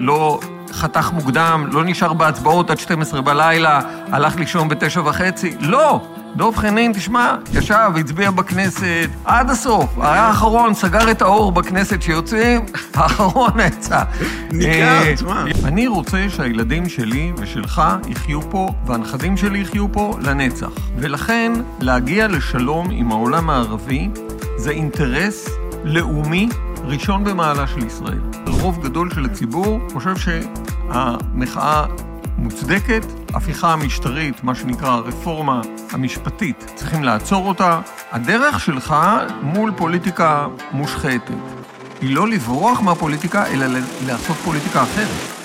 לא חתך מוקדם, לא נשאר בהצבעות עד 12 בלילה, הלך לישון בתשע וחצי. לא! דב חנין, תשמע, ישב, הצביע בכנסת עד הסוף. היה האחרון, סגר את האור בכנסת שיוצאים, האחרון יצא. ניכר, אה, תשמע. אני רוצה שהילדים שלי ושלך יחיו פה, והנכדים שלי יחיו פה לנצח. ולכן, להגיע לשלום עם העולם הערבי זה אינטרס לאומי ראשון במעלה של ישראל. רוב גדול של הציבור חושב שהמחאה מוצדקת, הפיכה המשטרית, מה שנקרא הרפורמה המשפטית, צריכים לעצור אותה. הדרך שלך מול פוליטיקה מושחתת היא לא לברוח מהפוליטיקה, אלא לעשות פוליטיקה אחרת.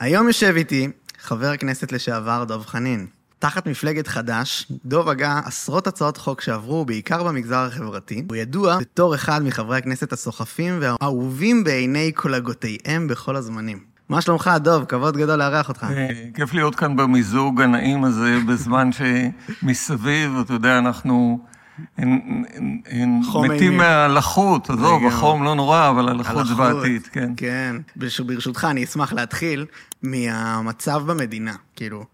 היום יושב איתי חבר הכנסת לשעבר דב חנין. תחת מפלגת חד"ש, דב הגה עשרות הצעות חוק שעברו, בעיקר במגזר החברתי. הוא ידוע בתור אחד מחברי הכנסת הסוחפים והאהובים בעיני קולגותיהם בכל הזמנים. מה שלומך, דב? כבוד גדול לארח אותך. אה, כיף להיות כאן במיזוג הנעים הזה, בזמן שמסביב, אתה יודע, אנחנו הם- הם- הם מתים. מהלחות, עזוב. החום לא נורא, אבל הלחות הלחות. זוועתית, כן. כן. ברש- ברשותך, אני אשמח להתחיל מהמצב במדינה. כאילו,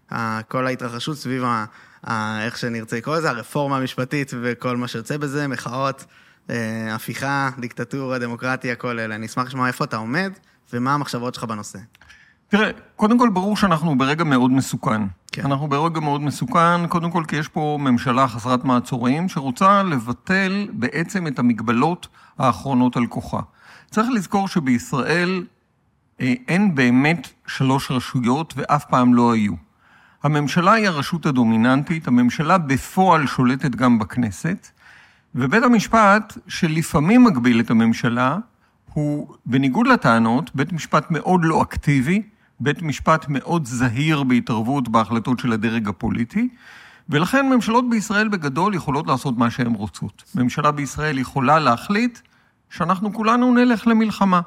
כל ההתרחשות סביב ה... ה- איך שנרצה לקרוא לזה, הרפורמה המשפטית וכל מה שיוצא בזה, מחאות, אה, הפיכה, דיקטטורה, דמוקרטיה, כל אלה. אני אשמח לשמוע איפה אתה עומד ומה המחשבות שלך בנושא. תראה, קודם כל ברור שאנחנו ברגע מאוד מסוכן. כן. אנחנו ברגע מאוד מסוכן, קודם כל כי יש פה ממשלה חסרת מעצורים, שרוצה לבטל בעצם את המגבלות האחרונות על כוחה. צריך לזכור שבישראל אה, אין באמת שלוש רשויות ואף פעם לא היו. הממשלה היא הרשות הדומיננטית, הממשלה בפועל שולטת גם בכנסת, ובית המשפט, שלפעמים מגביל את הממשלה, הוא, בניגוד לטענות, בית משפט מאוד לא אקטיבי, בית משפט מאוד זהיר בהתערבות בהחלטות של הדרג הפוליטי, ולכן ממשלות בישראל בגדול יכולות לעשות מה שהן רוצות. ממשלה בישראל יכולה להחליט שאנחנו כולנו נלך למלחמה.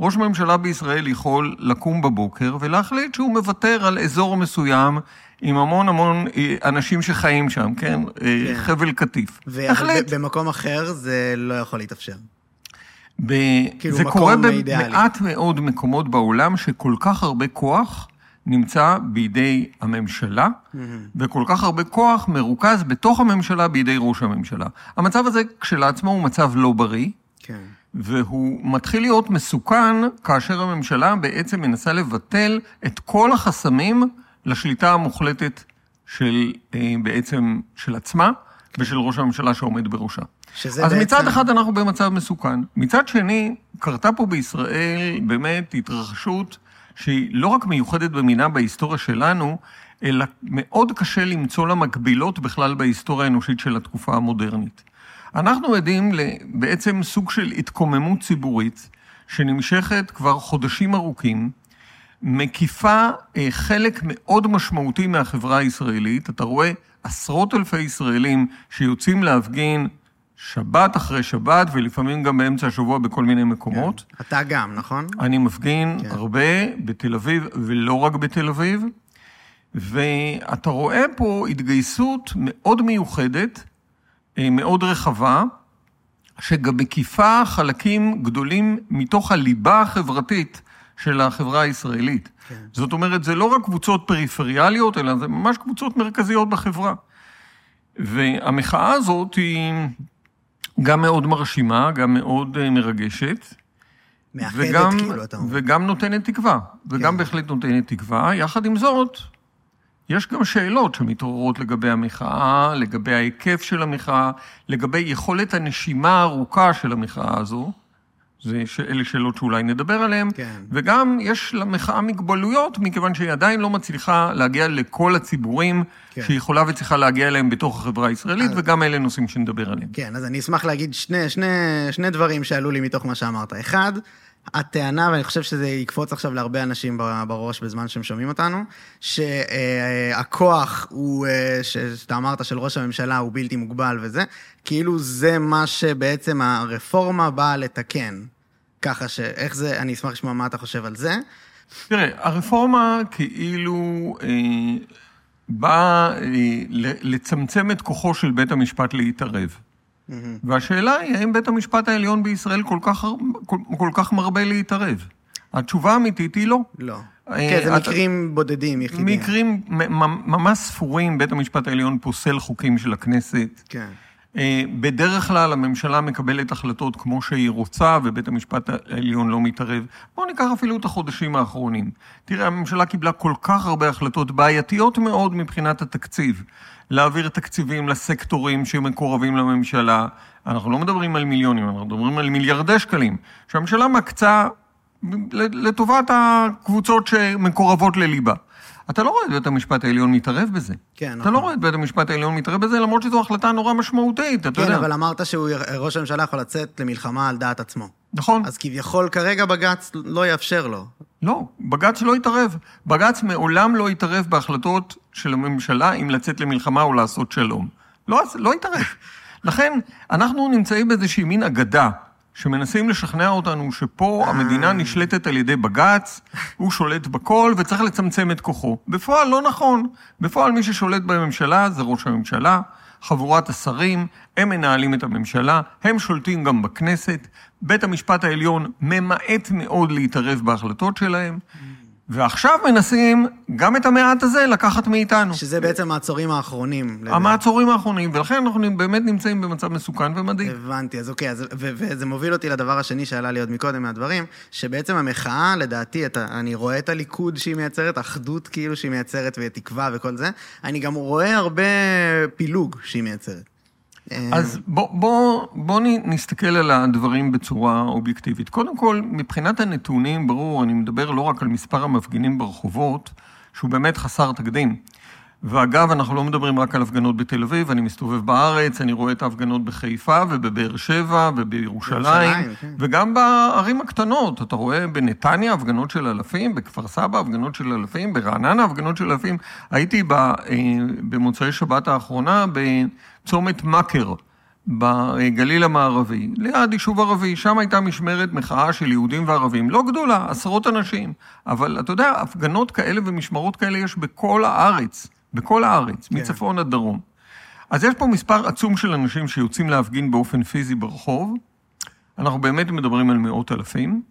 ראש ממשלה בישראל יכול לקום בבוקר ולהחליט שהוא מוותר על אזור מסוים עם המון המון אה, אנשים שחיים שם, כן? אה, כן. חבל קטיף. החליט. ובמקום אחר זה לא יכול להתאפשר. ב... כאילו, זה קורה. במעט מאוד מקומות בעולם שכל כך הרבה כוח נמצא בידי הממשלה, וכל כך הרבה כוח מרוכז בתוך הממשלה בידי ראש הממשלה. המצב הזה כשלעצמו הוא מצב לא בריא, כן. והוא מתחיל להיות מסוכן כאשר הממשלה בעצם מנסה לבטל את כל החסמים לשליטה המוחלטת של אה, בעצם של עצמה ושל ראש הממשלה שעומד בראשה. שזה אז בעצם... מצד אחד אנחנו במצב מסוכן. מצד שני, קרתה פה בישראל באמת התרחשות שהיא לא רק מיוחדת במינה בהיסטוריה שלנו, אלא מאוד קשה למצוא לה מקבילות בכלל בהיסטוריה האנושית של התקופה המודרנית. אנחנו עדים לבעצם סוג של התקוממות ציבורית שנמשכת כבר חודשים ארוכים, מקיפה אה, חלק מאוד משמעותי מהחברה הישראלית. אתה רואה עשרות אלפי ישראלים שיוצאים להפגין שבת אחרי שבת, ולפעמים גם באמצע השבוע בכל מיני מקומות. אתה גם, נכון? אני מפגין כן. הרבה בתל אביב, ולא רק בתל אביב, ואתה רואה פה התגייסות מאוד מיוחדת, אה, מאוד רחבה, שגם מקיפה חלקים גדולים מתוך הליבה החברתית של החברה הישראלית. כן. זאת אומרת, זה לא רק קבוצות פריפריאליות, אלא זה ממש קבוצות מרכזיות בחברה. והמחאה הזאת היא גם מאוד מרשימה, גם מאוד אה, מרגשת. מאחדת וגם, כאילו, אתה אומר. וגם נותנת תקווה, וגם כן. בהחלט נותנת תקווה. יחד עם זאת, יש גם שאלות שמתעוררות לגבי המחאה, לגבי ההיקף של המחאה, לגבי יכולת הנשימה הארוכה של המחאה הזו. זה, אלה שאלות שאולי נדבר עליהן. כן. וגם יש למחאה מגבלויות, מכיוון שהיא עדיין לא מצליחה להגיע לכל הציבורים כן. שהיא יכולה וצריכה להגיע אליהם בתוך החברה הישראלית, אז- וגם אלה נושאים שנדבר עליהם. כן, אז אני אשמח להגיד שני, שני, שני דברים שעלו לי מתוך מה שאמרת. אחד, הטענה, ואני חושב שזה יקפוץ עכשיו להרבה אנשים בראש בזמן שהם שומעים אותנו, שהכוח הוא, אה, שאתה אמרת, של ראש הממשלה הוא בלתי מוגבל וזה, כאילו זה מה שבעצם הרפורמה באה לתקן. ככה ש... איך זה, אני אשמח לשמוע מה אתה חושב על זה. תראה, הרפורמה כאילו אה, באה אה, לצמצם את כוחו של בית המשפט להתערב. והשאלה היא, האם בית המשפט העליון בישראל כל כך, כל, כל כך מרבה להתערב? התשובה האמיתית היא לא. לא. אה, כן, זה מקרים בודדים, יחידים. מקרים ממש ספורים, בית המשפט העליון פוסל חוקים של הכנסת. כן. אה, בדרך כלל הממשלה מקבלת החלטות כמו שהיא רוצה, ובית המשפט העליון לא מתערב. בואו ניקח אפילו את החודשים האחרונים. תראה, הממשלה קיבלה כל כך הרבה החלטות בעייתיות מאוד מבחינת התקציב. להעביר תקציבים לסקטורים שמקורבים לממשלה. אנחנו לא מדברים על מיליונים, אנחנו מדברים על מיליארדי שקלים, שהממשלה מקצה לטובת הקבוצות שמקורבות לליבה. אתה לא רואה את בית המשפט העליון מתערב בזה. כן, אתה נכון. לא רואה את בית המשפט העליון מתערב בזה, למרות שזו החלטה נורא משמעותית, אתה כן, יודע. אבל אמרת שראש הממשלה יכול לצאת למלחמה על דעת עצמו. נכון. אז כביכול כרגע בג"ץ לא יאפשר לו. לא, בג"ץ לא התערב. בג"ץ מעולם לא התערב בהחלטות של הממשלה אם לצאת למלחמה או לעשות שלום. לא, לא התערב. לכן, אנחנו נמצאים באיזושהי מין אגדה, שמנסים לשכנע אותנו שפה המדינה נשלטת על ידי בג"ץ, הוא שולט בכל וצריך לצמצם את כוחו. בפועל לא נכון. בפועל מי ששולט בממשלה זה ראש הממשלה, חבורת השרים, הם מנהלים את הממשלה, הם שולטים גם בכנסת. בית המשפט העליון ממעט מאוד להתערב בהחלטות שלהם, ועכשיו מנסים גם את המעט הזה לקחת מאיתנו. שזה בעצם העצורים האחרונים. המעצורים האחרונים, ולכן אנחנו באמת נמצאים במצב מסוכן ומדאיג. הבנתי, אז אוקיי, אז, וזה מוביל אותי לדבר השני שעלה לי עוד מקודם מהדברים, שבעצם המחאה, לדעתי, אתה, אני רואה את הליכוד שהיא מייצרת, אחדות כאילו שהיא מייצרת, ותקווה וכל זה, אני גם רואה הרבה פילוג שהיא מייצרת. אז בוא, בוא, בוא נסתכל על הדברים בצורה אובייקטיבית. קודם כל, מבחינת הנתונים, ברור, אני מדבר לא רק על מספר המפגינים ברחובות, שהוא באמת חסר תקדים. ואגב, אנחנו לא מדברים רק על הפגנות בתל אביב, אני מסתובב בארץ, אני רואה את ההפגנות בחיפה ובבאר שבע ובירושלים, בירושלים, כן. וגם בערים הקטנות. אתה רואה בנתניה הפגנות של אלפים, בכפר סבא הפגנות של אלפים, ברעננה הפגנות של אלפים. הייתי ב, אה, במוצאי שבת האחרונה בצומת מכר. בגליל המערבי, ליד יישוב ערבי, שם הייתה משמרת מחאה של יהודים וערבים, לא גדולה, עשרות אנשים, אבל אתה יודע, הפגנות כאלה ומשמרות כאלה יש בכל הארץ, בכל הארץ, כן. מצפון עד דרום. אז יש פה מספר עצום של אנשים שיוצאים להפגין באופן פיזי ברחוב, אנחנו באמת מדברים על מאות אלפים,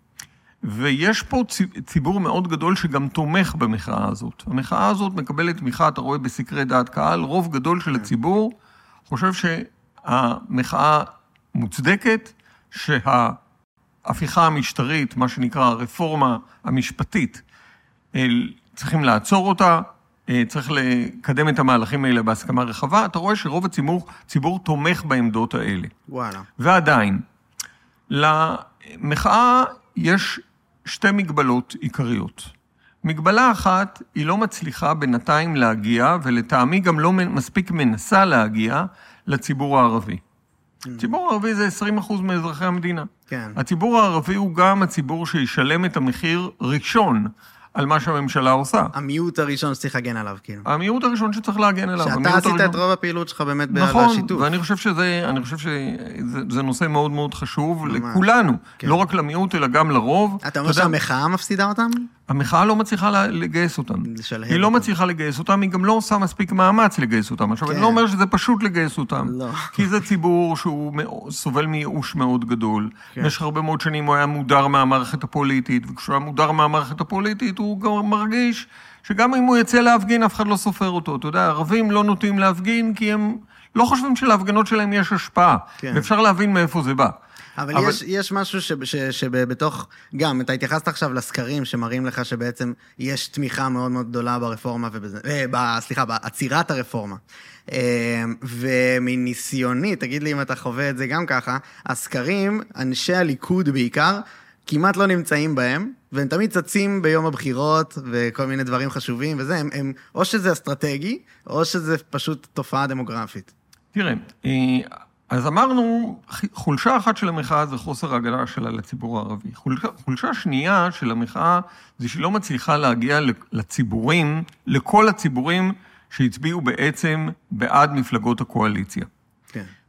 ויש פה צי- ציבור מאוד גדול שגם תומך במחאה הזאת. המחאה הזאת מקבלת תמיכה, אתה רואה בסקרי דעת קהל, רוב גדול של הציבור חושב שהמחאה מוצדקת, שההפיכה המשטרית, מה שנקרא הרפורמה המשפטית, אל- צריכים לעצור אותה, אה, צריך לקדם את המהלכים האלה בהסכמה רחבה. אתה רואה שרוב הציבור ציבור תומך בעמדות האלה. וואלה. ועדיין, למחאה יש שתי מגבלות עיקריות. מגבלה אחת, היא לא מצליחה בינתיים להגיע, ולטעמי גם לא מספיק מנסה להגיע, לציבור הערבי. הציבור הערבי זה 20% מאזרחי המדינה. כן. הציבור הערבי הוא גם הציבור שישלם את המחיר ראשון על מה שהממשלה עושה. המיעוט הראשון שצריך להגן עליו, כאילו. המיעוט הראשון שצריך להגן עליו. שאתה עשית הראשון- את רוב הפעילות שלך באמת נכון, בשיתוף. ואני חושב שזה, אני חושב שזה זה נושא מאוד מאוד חשוב ממש. לכולנו, כן. לא רק למיעוט אלא גם לרוב. אתה אומר שהמחאה מפסידה אותם? המחאה לא מצליחה לגייס אותם. היא לא. מצליחה לגייס אותם, היא גם לא עושה מספיק מאמץ לגייס אותם. עכשיו, אני כן. לא אומר שזה פשוט לגייס אותם. לא. כי זה ציבור שהוא סובל מייאוש מאוד גדול. כן. במשך הרבה מאוד שנים הוא היה מודר מהמערכת הפוליטית, וכשהוא היה מודר מהמערכת הפוליטית, הוא גם מרגיש שגם אם הוא יצא להפגין, אף אחד לא סופר אותו. אתה יודע, ערבים לא נוטים להפגין כי הם לא חושבים שלהפגנות שלהם יש השפעה. כן. ואפשר להבין מאיפה זה בא. אבל, אבל- יש, יש משהו ש- ש- שבתוך, גם, אתה התייחסת עכשיו לסקרים שמראים לך שבעצם יש תמיכה מאוד מאוד גדולה ברפורמה, ובזה, אה, ב, סליחה, בעצירת הרפורמה. אה, ומניסיוני, תגיד לי אם אתה חווה את זה גם ככה, הסקרים, אנשי הליכוד בעיקר, כמעט לא נמצאים בהם, והם תמיד צצים ביום הבחירות וכל מיני דברים חשובים וזה, הם, הם או שזה אסטרטגי, או שזה פשוט תופעה דמוגרפית. תראה, אה, אז אמרנו, חולשה אחת של המחאה זה חוסר ההגנה שלה לציבור הערבי. חולשה, חולשה שנייה של המחאה זה שהיא לא מצליחה להגיע לציבורים, לכל הציבורים שהצביעו בעצם בעד מפלגות הקואליציה.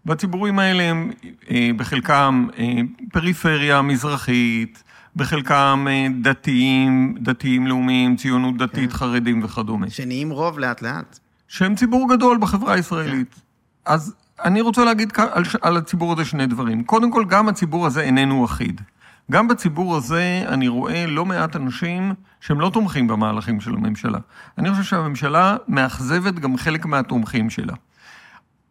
כן. והציבורים האלה הם אה, בחלקם אה, פריפריה מזרחית, בחלקם אה, דתיים, דתיים לאומיים, ציונות דתית, כן. חרדים וכדומה. שנהיים רוב לאט לאט. שהם ציבור גדול בחברה הישראלית. אז אני רוצה להגיד על, על הציבור הזה שני דברים. קודם כל, גם הציבור הזה איננו אחיד. גם בציבור הזה אני רואה לא מעט אנשים שהם לא תומכים במהלכים של הממשלה. אני חושב שהממשלה מאכזבת גם חלק מהתומכים שלה.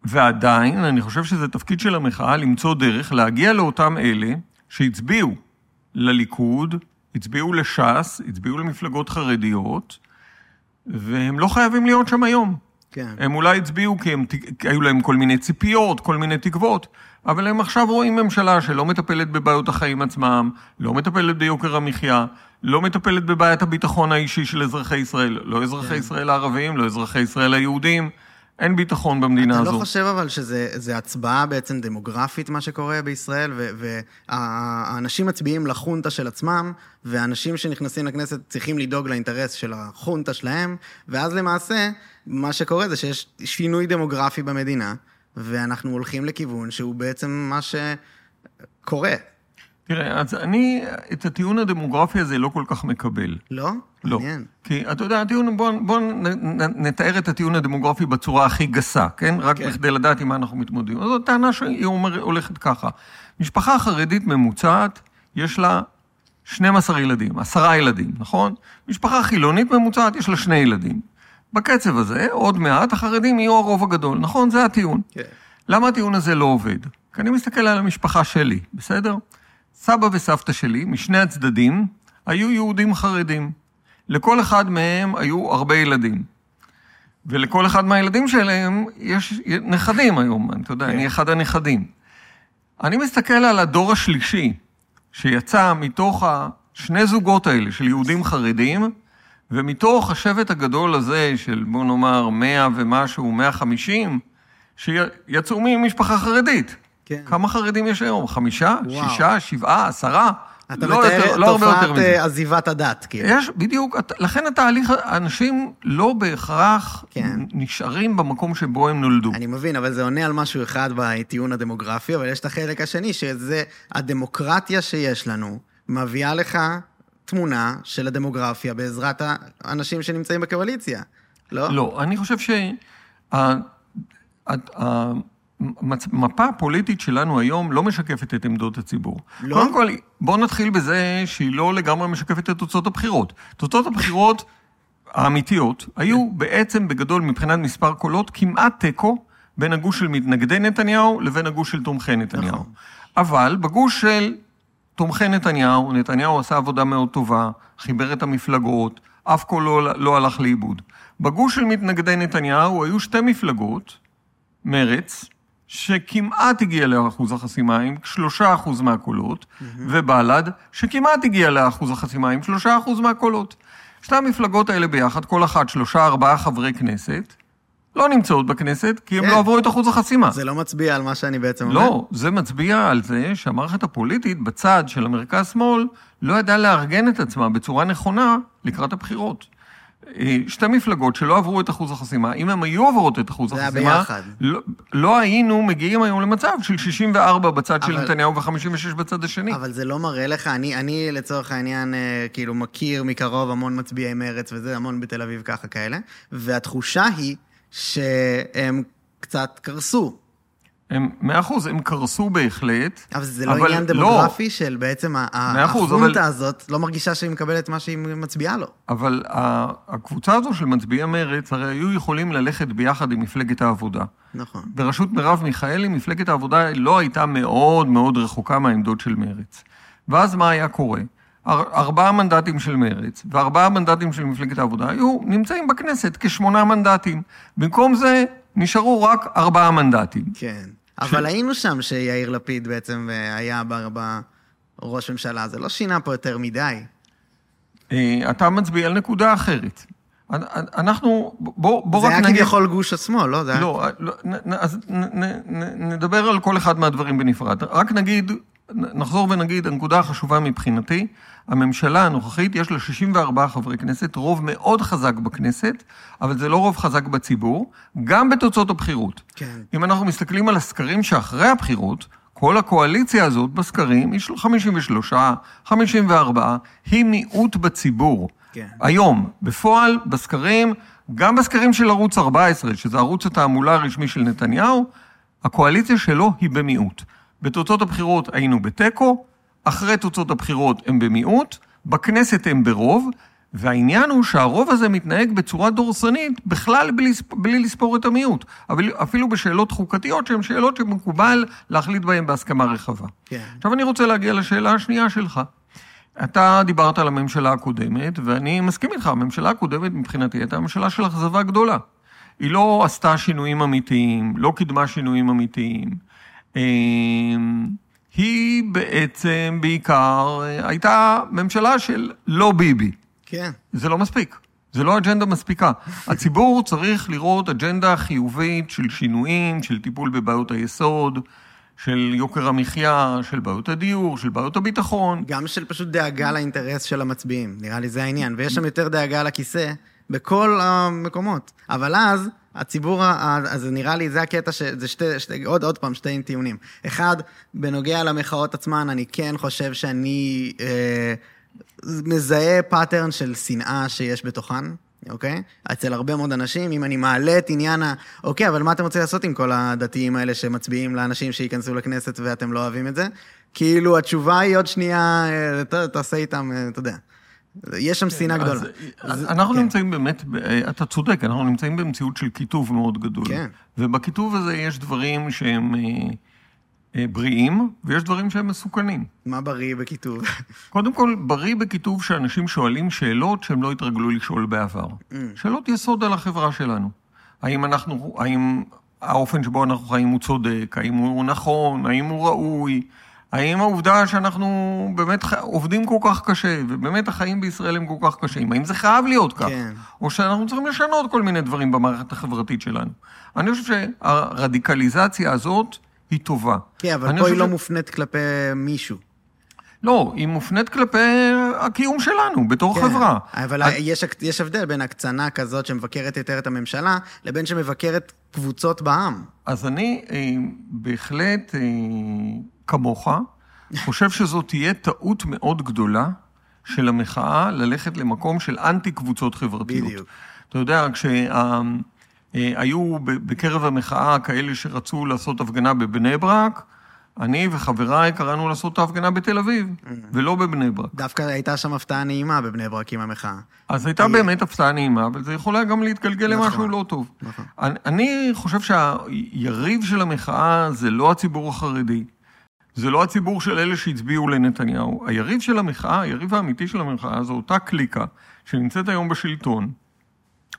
ועדיין, אני חושב שזה תפקיד של המחאה למצוא דרך להגיע לאותם אלה שהצביעו לליכוד, הצביעו לש"ס, הצביעו למפלגות חרדיות, והם לא חייבים להיות שם היום. כן. הם אולי הצביעו כי הם, היו להם כל מיני ציפיות, כל מיני תקוות, אבל הם עכשיו רואים ממשלה שלא מטפלת בבעיות החיים עצמם, לא מטפלת ביוקר המחיה, לא מטפלת בבעיית הביטחון האישי של אזרחי ישראל, לא אזרחי כן. ישראל הערבים, לא אזרחי ישראל היהודים. אין ביטחון במדינה אתה הזו. אתה לא חושב אבל שזה הצבעה בעצם דמוגרפית, מה שקורה בישראל, והאנשים מצביעים לחונטה של עצמם, והאנשים שנכנסים לכנסת צריכים לדאוג לאינטרס של החונטה שלהם, ואז למעשה, מה שקורה זה שיש שינוי דמוגרפי במדינה, ואנחנו הולכים לכיוון שהוא בעצם מה שקורה. תראה, אז אני את הטיעון הדמוגרפי הזה לא כל כך מקבל. לא? לא. מעניין. כי אתה יודע, הטיעון, בוא, בוא נתאר את הטיעון הדמוגרפי בצורה הכי גסה, כן? רק כן. בכדי לדעת עם מה אנחנו מתמודדים. אז הטענה שהיא אומר, הולכת ככה. משפחה חרדית ממוצעת, יש לה 12 ילדים, 10 ילדים, נכון? משפחה חילונית ממוצעת, יש לה שני ילדים. בקצב הזה, עוד מעט החרדים יהיו הרוב הגדול, נכון? זה הטיעון. כן. למה הטיעון הזה לא עובד? כי אני מסתכל על המשפחה שלי, בסדר? סבא וסבתא שלי, משני הצדדים, היו יהודים חרדים. לכל אחד מהם היו הרבה ילדים. ולכל אחד מהילדים שלהם יש נכדים היום, אתה יודע, אני כן. אחד הנכדים. אני מסתכל על הדור השלישי, שיצא מתוך השני זוגות האלה של יהודים חרדים, ומתוך השבט הגדול הזה של בוא נאמר 100 ומשהו, 150, שיצאו ממשפחה חרדית. כן. כמה חרדים יש היום? חמישה? וואו. שישה? שבעה? עשרה? אתה לא מתאר את לא תופעת אה, עזיבת הדת, כאילו. יש, בדיוק, לכן התהליך, אנשים לא בהכרח כן. נשארים במקום שבו הם נולדו. אני מבין, אבל זה עונה על משהו אחד בטיעון הדמוגרפי, אבל יש את החלק השני, שזה הדמוקרטיה שיש לנו, מביאה לך תמונה של הדמוגרפיה בעזרת האנשים שנמצאים בקואליציה, לא? לא, אני חושב שה... המפה הפוליטית שלנו היום לא משקפת את עמדות הציבור. לא? קודם כל, בואו נתחיל בזה שהיא לא לגמרי משקפת את תוצאות הבחירות. תוצאות הבחירות האמיתיות היו בעצם בגדול מבחינת מספר קולות כמעט תיקו בין הגוש של מתנגדי נתניהו לבין הגוש של תומכי נתניהו. נכון. אבל בגוש של תומכי נתניהו, נתניהו עשה עבודה מאוד טובה, חיבר את המפלגות, אף קול לא, לא הלך לאיבוד. בגוש של מתנגדי נתניהו היו שתי מפלגות, מרץ, שכמעט הגיע לאחוז החסימה עם שלושה אחוז מהקולות, mm-hmm. ובל"ד, שכמעט הגיע לאחוז החסימה עם שלושה אחוז מהקולות. שתי המפלגות האלה ביחד, כל אחת שלושה ארבעה חברי כנסת, לא נמצאות בכנסת, כי הם כן. לא עברו את אחוז החסימה. זה לא מצביע על מה שאני בעצם לא, אומר? לא, זה מצביע על זה שהמערכת הפוליטית בצד של המרכז-שמאל לא ידעה לארגן את עצמה בצורה נכונה לקראת הבחירות. שתי מפלגות שלא עברו את אחוז החסימה, אם הן היו עוברות את אחוז החסימה, לא, לא היינו מגיעים היום למצב של 64 בצד אבל, של נתניהו ו-56 בצד השני. אבל זה לא מראה לך, אני, אני לצורך העניין אה, כאילו מכיר מקרוב המון מצביעי מרץ וזה, המון בתל אביב ככה כאלה, והתחושה היא שהם קצת קרסו. הם, מאה אחוז, הם קרסו בהחלט. אבל זה לא אבל עניין לא. דמוגרפי לא, של בעצם החונטה אבל... הזאת לא מרגישה שהיא מקבלת מה שהיא מצביעה לו. אבל הקבוצה הזו של מצביעי מרץ הרי היו יכולים ללכת ביחד עם מפלגת העבודה. נכון. בראשות מרב מיכאלי, מפלגת העבודה לא הייתה מאוד מאוד רחוקה מהעמדות של מרץ. ואז מה היה קורה? ארבעה מנדטים של מרץ וארבעה מנדטים של מפלגת העבודה היו נמצאים בכנסת כשמונה מנדטים. במקום זה נשארו רק ארבעה מנדטים. כן. אבל היינו שם שיאיר לפיד בעצם אה, היה בראש ממשלה, זה לא שינה פה יותר מדי. אה, אתה מצביע על נקודה אחרת. אנחנו, בוא, בוא רק נגיד... זה היה כביכול גוש השמאל, לא? לא, לא אז נדבר על כל אחד מהדברים בנפרד. רק נגיד, נחזור ונגיד, הנקודה החשובה מבחינתי, הממשלה הנוכחית, יש לה 64 חברי כנסת, רוב מאוד חזק בכנסת, אבל זה לא רוב חזק בציבור, גם בתוצאות הבחירות. כן. אם אנחנו מסתכלים על הסקרים שאחרי הבחירות, כל הקואליציה הזאת בסקרים היא של 53, 54, היא מיעוט בציבור. כן. היום, בפועל, בסקרים, גם בסקרים של ערוץ 14, שזה ערוץ התעמולה הרשמי של נתניהו, הקואליציה שלו היא במיעוט. בתוצאות הבחירות היינו בתיקו, אחרי תוצאות הבחירות הם במיעוט, בכנסת הם ברוב, והעניין הוא שהרוב הזה מתנהג בצורה דורסנית בכלל בלי, בלי לספור את המיעוט, אבל אפילו בשאלות חוקתיות שהן שאלות שמקובל להחליט בהן בהסכמה רחבה. כן. עכשיו אני רוצה להגיע לשאלה השנייה שלך. אתה דיברת על הממשלה הקודמת, ואני מסכים איתך, הממשלה הקודמת מבחינתי הייתה ממשלה של אכזבה גדולה. היא לא עשתה שינויים אמיתיים, לא קידמה שינויים אמיתיים. אמ, היא בעצם בעיקר הייתה ממשלה של לא ביבי. כן. זה לא מספיק. זה לא אג'נדה מספיקה. הציבור צריך לראות אג'נדה חיובית של שינויים, של טיפול בבעיות היסוד, של יוקר המחיה, של בעיות הדיור, של בעיות הביטחון. גם של פשוט דאגה לאינטרס של המצביעים, נראה לי זה העניין. ויש שם יותר דאגה לכיסא בכל המקומות. אבל אז, הציבור, אז נראה לי, זה הקטע, ש- זה שתי, שתי, עוד, עוד פעם, שתי טיעונים. אחד, בנוגע למחאות עצמן, אני כן חושב שאני אה, מזהה pattern של שנאה שיש בתוכן. אוקיי? אצל הרבה מאוד אנשים, אם אני מעלה את עניין ה... אוקיי, אבל מה אתם רוצים לעשות עם כל הדתיים האלה שמצביעים לאנשים שייכנסו לכנסת ואתם לא אוהבים את זה? כאילו, התשובה היא עוד שנייה, אה, תעשה איתם, אה, אתה יודע. יש שם שנאה גדולה. אז אז- אנחנו כן. נמצאים באמת, ב- אתה צודק, אנחנו נמצאים במציאות של קיטוב מאוד גדול. כן. ובקיטוב הזה יש דברים שהם אה, אה, בריאים, ויש דברים שהם מסוכנים. מה בריא בכיתוב? קודם כל, בריא בקיטוב שאנשים שואלים שאלות שהם לא התרגלו לשאול בעבר. Mm. שאלות יסוד על החברה שלנו. האם אנחנו, האם האופן שבו אנחנו חיים הוא צודק, האם הוא נכון, האם הוא ראוי, האם העובדה שאנחנו באמת. עובדים כל כך קשה, ובאמת החיים בישראל הם כל כך קשים, האם זה חייב להיות כך? כן. או שאנחנו צריכים לשנות כל מיני דברים במערכת החברתית שלנו. אני חושב שהרדיקליזציה הזאת היא טובה. כן, אבל פה היא לא ש- מופנית כלפי מישהו. לא, היא מופנית כלפי הקיום שלנו בתור כן, חברה. אבל אז- יש, יש הבדל בין הקצנה כזאת שמבקרת יותר את הממשלה, לבין שמבקרת קבוצות בעם. אז אני אה, בהחלט, אה, כמוך, חושב שזאת תהיה טעות מאוד גדולה של המחאה ללכת למקום של אנטי קבוצות חברתיות. בדיוק. אתה יודע, כשהיו בקרב המחאה כאלה שרצו לעשות הפגנה בבני ברק, אני וחבריי קראנו לעשות את ההפגנה בתל אביב, ולא בבני ברק. דווקא הייתה שם הפתעה נעימה בבני ברק עם המחאה. אז הייתה באמת הפתעה נעימה, אבל זה יכול היה גם להתגלגל נכון, למשהו לא טוב. נכון. אני, אני חושב שהיריב של המחאה זה לא הציבור החרדי, זה לא הציבור של אלה שהצביעו לנתניהו. היריב של המחאה, היריב האמיתי של המחאה, זו אותה קליקה שנמצאת היום בשלטון,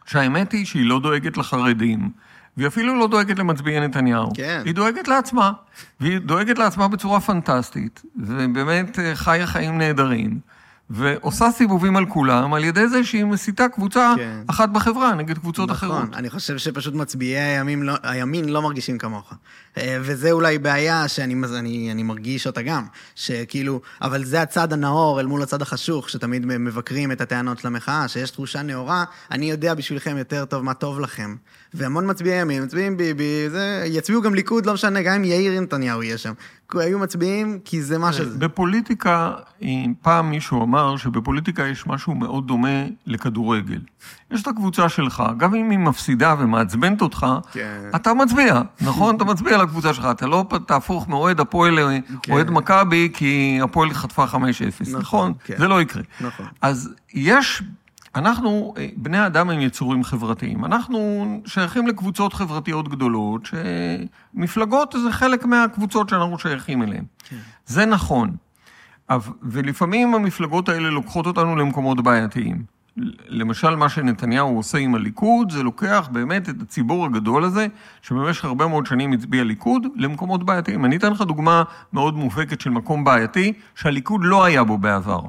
שהאמת היא שהיא לא דואגת לחרדים, והיא אפילו לא דואגת למצביעי נתניהו. כן. היא דואגת לעצמה, והיא דואגת לעצמה בצורה פנטסטית, ובאמת אה, חיה חיים נהדרים, ועושה סיבובים על כולם על ידי זה שהיא מסיתה קבוצה כן. אחת בחברה נגד קבוצות נכון, אחרות. אני חושב שפשוט מצביעי הימין לא, הימין לא מרגישים כמוך. אה, וזה אולי בעיה שאני אני, אני מרגיש אותה גם, שכאילו, אבל זה הצד הנאור אל מול הצד החשוך, שתמיד מבקרים את הטענות של המחאה, שיש תחושה נאורה, אני יודע בשבילכם יותר טוב מה טוב לכם. והמון מצביעי ימין, מצביעים ביבי, זה, יצביעו גם ליכוד, לא משנה, גם אם יאיר נתניהו יהיה שם. היו מצביעים כי זה מה שזה. בפוליטיקה, אה, פעם מישהו אמר שבפוליטיקה יש משהו מאוד דומה לכדורגל. יש את הקבוצה שלך, גם אם היא מפסידה ומעצבנת אותך, כן. אתה מצביע, נכון? אתה מצביע לקבוצה שלך, אתה לא תהפוך מאוהד הפועל כן. לאוהד מכבי כי הפועל חטפה 5-0, נכון, נכון? כן. זה לא יקרה. נכון. אז יש, אנחנו, אה, בני אדם הם יצורים חברתיים. אנחנו שייכים לקבוצות חברתיות גדולות, שמפלגות זה חלק מהקבוצות שאנחנו שייכים אליהן. זה נכון. ולפעמים המפלגות האלה לוקחות אותנו למקומות בעייתיים. למשל, מה שנתניהו עושה עם הליכוד, זה לוקח באמת את הציבור הגדול הזה, שבמשך הרבה מאוד שנים הצביע ליכוד, למקומות בעייתיים. אני אתן לך דוגמה מאוד מובהקת של מקום בעייתי, שהליכוד לא היה בו בעבר.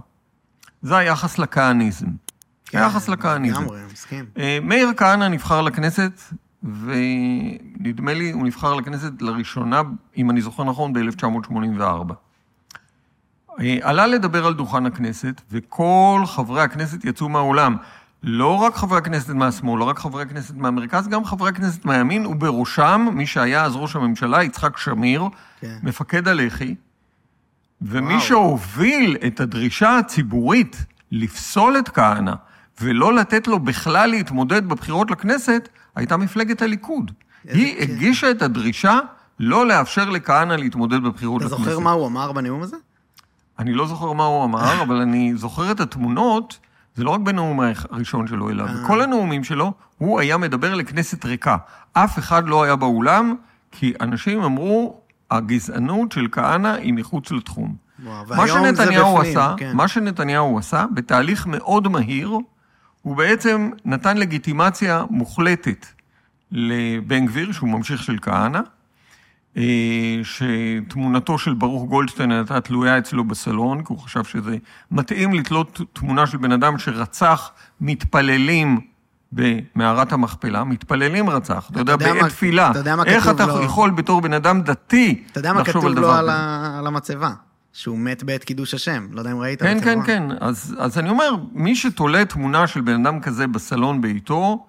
זה היחס לכהניזם. היחס לכהניזם. לגמרי, מסכים. אה, מאיר כהנא נבחר לכנסת, ונדמה לי הוא נבחר לכנסת לראשונה, אם אני זוכר נכון, ב-1984. אה, עלה לדבר על דוכן הכנסת, וכל חברי הכנסת יצאו מהאולם. לא רק חברי הכנסת מהשמאל, לא רק חברי הכנסת מהמרכז, גם חברי הכנסת מהימין, ובראשם מי שהיה אז ראש הממשלה, יצחק שמיר, כן. מפקד הלח"י, ומי וואו. שהוביל את הדרישה הציבורית לפסול את כהנא ולא לתת לו בכלל להתמודד בבחירות לכנסת, הייתה מפלגת הליכוד. היא כיף. הגישה את הדרישה לא לאפשר לכהנא להתמודד בבחירות אתה לכנסת. זוכר מה הוא אמר בנאום הזה? אני לא זוכר מה הוא אמר, אבל אני זוכר את התמונות, זה לא רק בנאום הראשון שלו, אלא אה. בכל הנאומים שלו, הוא היה מדבר לכנסת ריקה. אף אחד לא היה באולם, כי אנשים אמרו, הגזענות של כהנא היא מחוץ לתחום. וואו, מה שנתניהו בפנים, עשה, כן. מה שנתניהו עשה, בתהליך מאוד מהיר, הוא בעצם נתן לגיטימציה מוחלטת לבן גביר, שהוא ממשיך של כהנא, אה, שתמונתו של ברוך גולדשטיין הייתה תלויה אצלו בסלון, כי הוא חשב שזה מתאים לתלות תמונה של בן אדם שרצח מתפללים במערת המכפלה, מתפללים רצח, אתה יודע, יודע בעת מה- תפילה. אתה יודע מה איך כתוב אתה לו? יכול בתור בן אדם דתי אתה יודע מה לחשוב כתוב על לו דבר על כזה? ה- על המצבה? שהוא מת בעת קידוש השם. לא יודע אם ראית. כן, כן. כן. אז, אז אני אומר, מי שתולה תמונה של בן אדם כזה בסלון ביתו,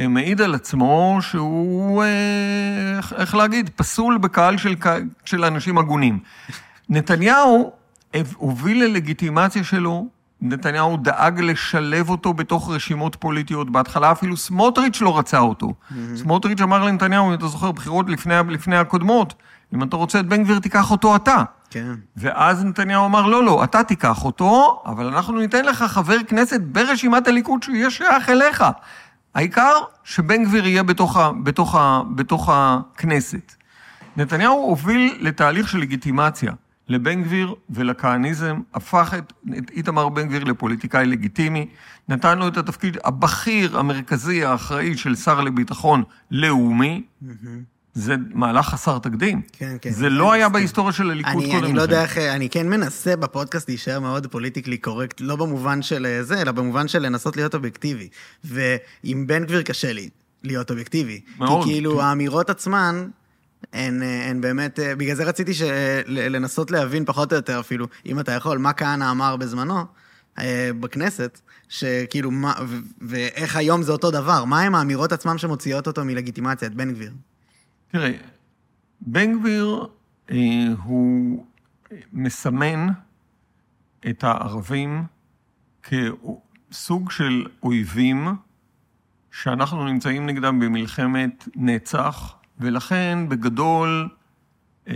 אה, מעיד על עצמו שהוא, אה, איך, איך להגיד, פסול בקהל של, של אנשים הגונים. נתניהו הוביל ללגיטימציה שלו, נתניהו דאג לשלב אותו בתוך רשימות פוליטיות. בהתחלה אפילו סמוטריץ' לא רצה אותו. סמוטריץ' אמר לנתניהו, אם אתה זוכר, בחירות לפני, לפני הקודמות, אם אתה רוצה את בן גביר, תיקח אותו אתה. כן. ואז נתניהו אמר, לא, לא, אתה תיקח אותו, אבל אנחנו ניתן לך חבר כנסת ברשימת הליכוד שיהיה שייך אליך. העיקר שבן גביר יהיה בתוך, ה, בתוך, ה, בתוך הכנסת. נתניהו הוביל לתהליך של לגיטימציה לבן גביר ולכהניזם, הפך את, את איתמר בן גביר לפוליטיקאי לגיטימי, נתן לו את התפקיד הבכיר, המרכזי, האחראי של שר לביטחון לאומי. זה מהלך חסר תקדים. כן, כן. זה לא היה בהיסטוריה של הליכוד קודם אני לא לכן. יודע איך, אני כן מנסה בפודקאסט להישאר מאוד פוליטיקלי קורקט, לא במובן של אה, זה, אלא במובן של לנסות להיות אובייקטיבי. ועם בן גביר קשה לי להיות אובייקטיבי. מאוד, כי כאילו כן. האמירות עצמן, הן, אה, הן באמת, אה, בגלל זה רציתי של, לנסות להבין פחות או יותר אפילו, אם אתה יכול, מה כהנא אמר בזמנו בכנסת, שכאילו, מה, ואיך היום זה אותו דבר, מה הם האמירות עצמם שמוציאות אותו מלגיטימציה, את בן גביר? תראה, בן גביר אה, הוא מסמן את הערבים כסוג של אויבים שאנחנו נמצאים נגדם במלחמת נצח, ולכן בגדול, אה,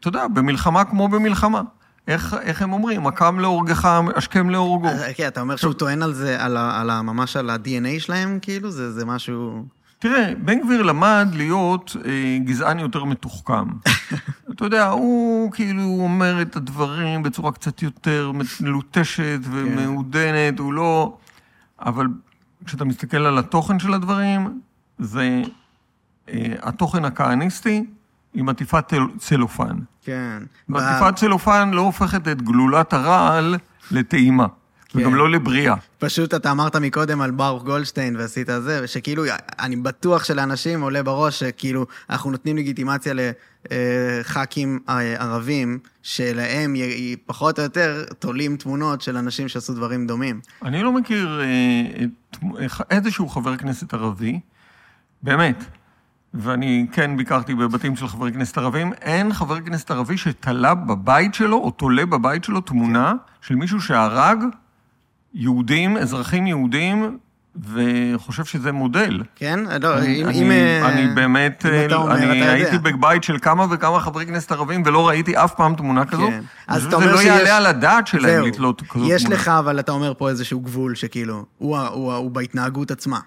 אתה יודע, במלחמה כמו במלחמה. איך, איך הם אומרים? הקם להורגך, השכם להורגו. אז, כן, אתה אומר שהוא טוען על זה, על ה, על ה, ממש על ה-DNA שלהם, כאילו? זה, זה משהו... תראה, בן גביר למד להיות אה, גזען יותר מתוחכם. אתה יודע, הוא כאילו אומר את הדברים בצורה קצת יותר מלוטשת ומעודנת, הוא לא... אבל כשאתה מסתכל על התוכן של הדברים, זה אה, התוכן הכהניסטי עם עטיפת צל- צלופן. כן. ועטיפת צלופן לא הופכת את גלולת הרעל לטעימה, וגם לא לבריאה. פשוט אתה אמרת מקודם על ברוך גולדשטיין ועשית זה, שכאילו, אני בטוח שלאנשים עולה בראש שכאילו, אנחנו נותנים לגיטימציה לח"כים ערבים, שלהם פחות או יותר תולים תמונות של אנשים שעשו דברים דומים. אני לא מכיר אה, את, איזשהו חבר כנסת ערבי, באמת, ואני כן ביקרתי בבתים של חברי כנסת ערבים, אין חבר כנסת ערבי שתלה בבית שלו, או תולה בבית שלו תמונה של מישהו שהרג יהודים, אזרחים יהודים, וחושב שזה מודל. כן? לא, אני, אם... אני, אם, אה, אני באמת, אם אתה אומר, אני אתה יודע. הייתי בבית של כמה וכמה חברי כנסת ערבים ולא ראיתי אף פעם תמונה כזו. כן. אני אז אתה אומר לא שיש... יעלה על הדעת שלהם זהו. לתלות כזו יש תמונה. לך, אבל אתה אומר פה איזשהו גבול שכאילו, הוא, ה- הוא, ה- הוא בהתנהגות עצמה.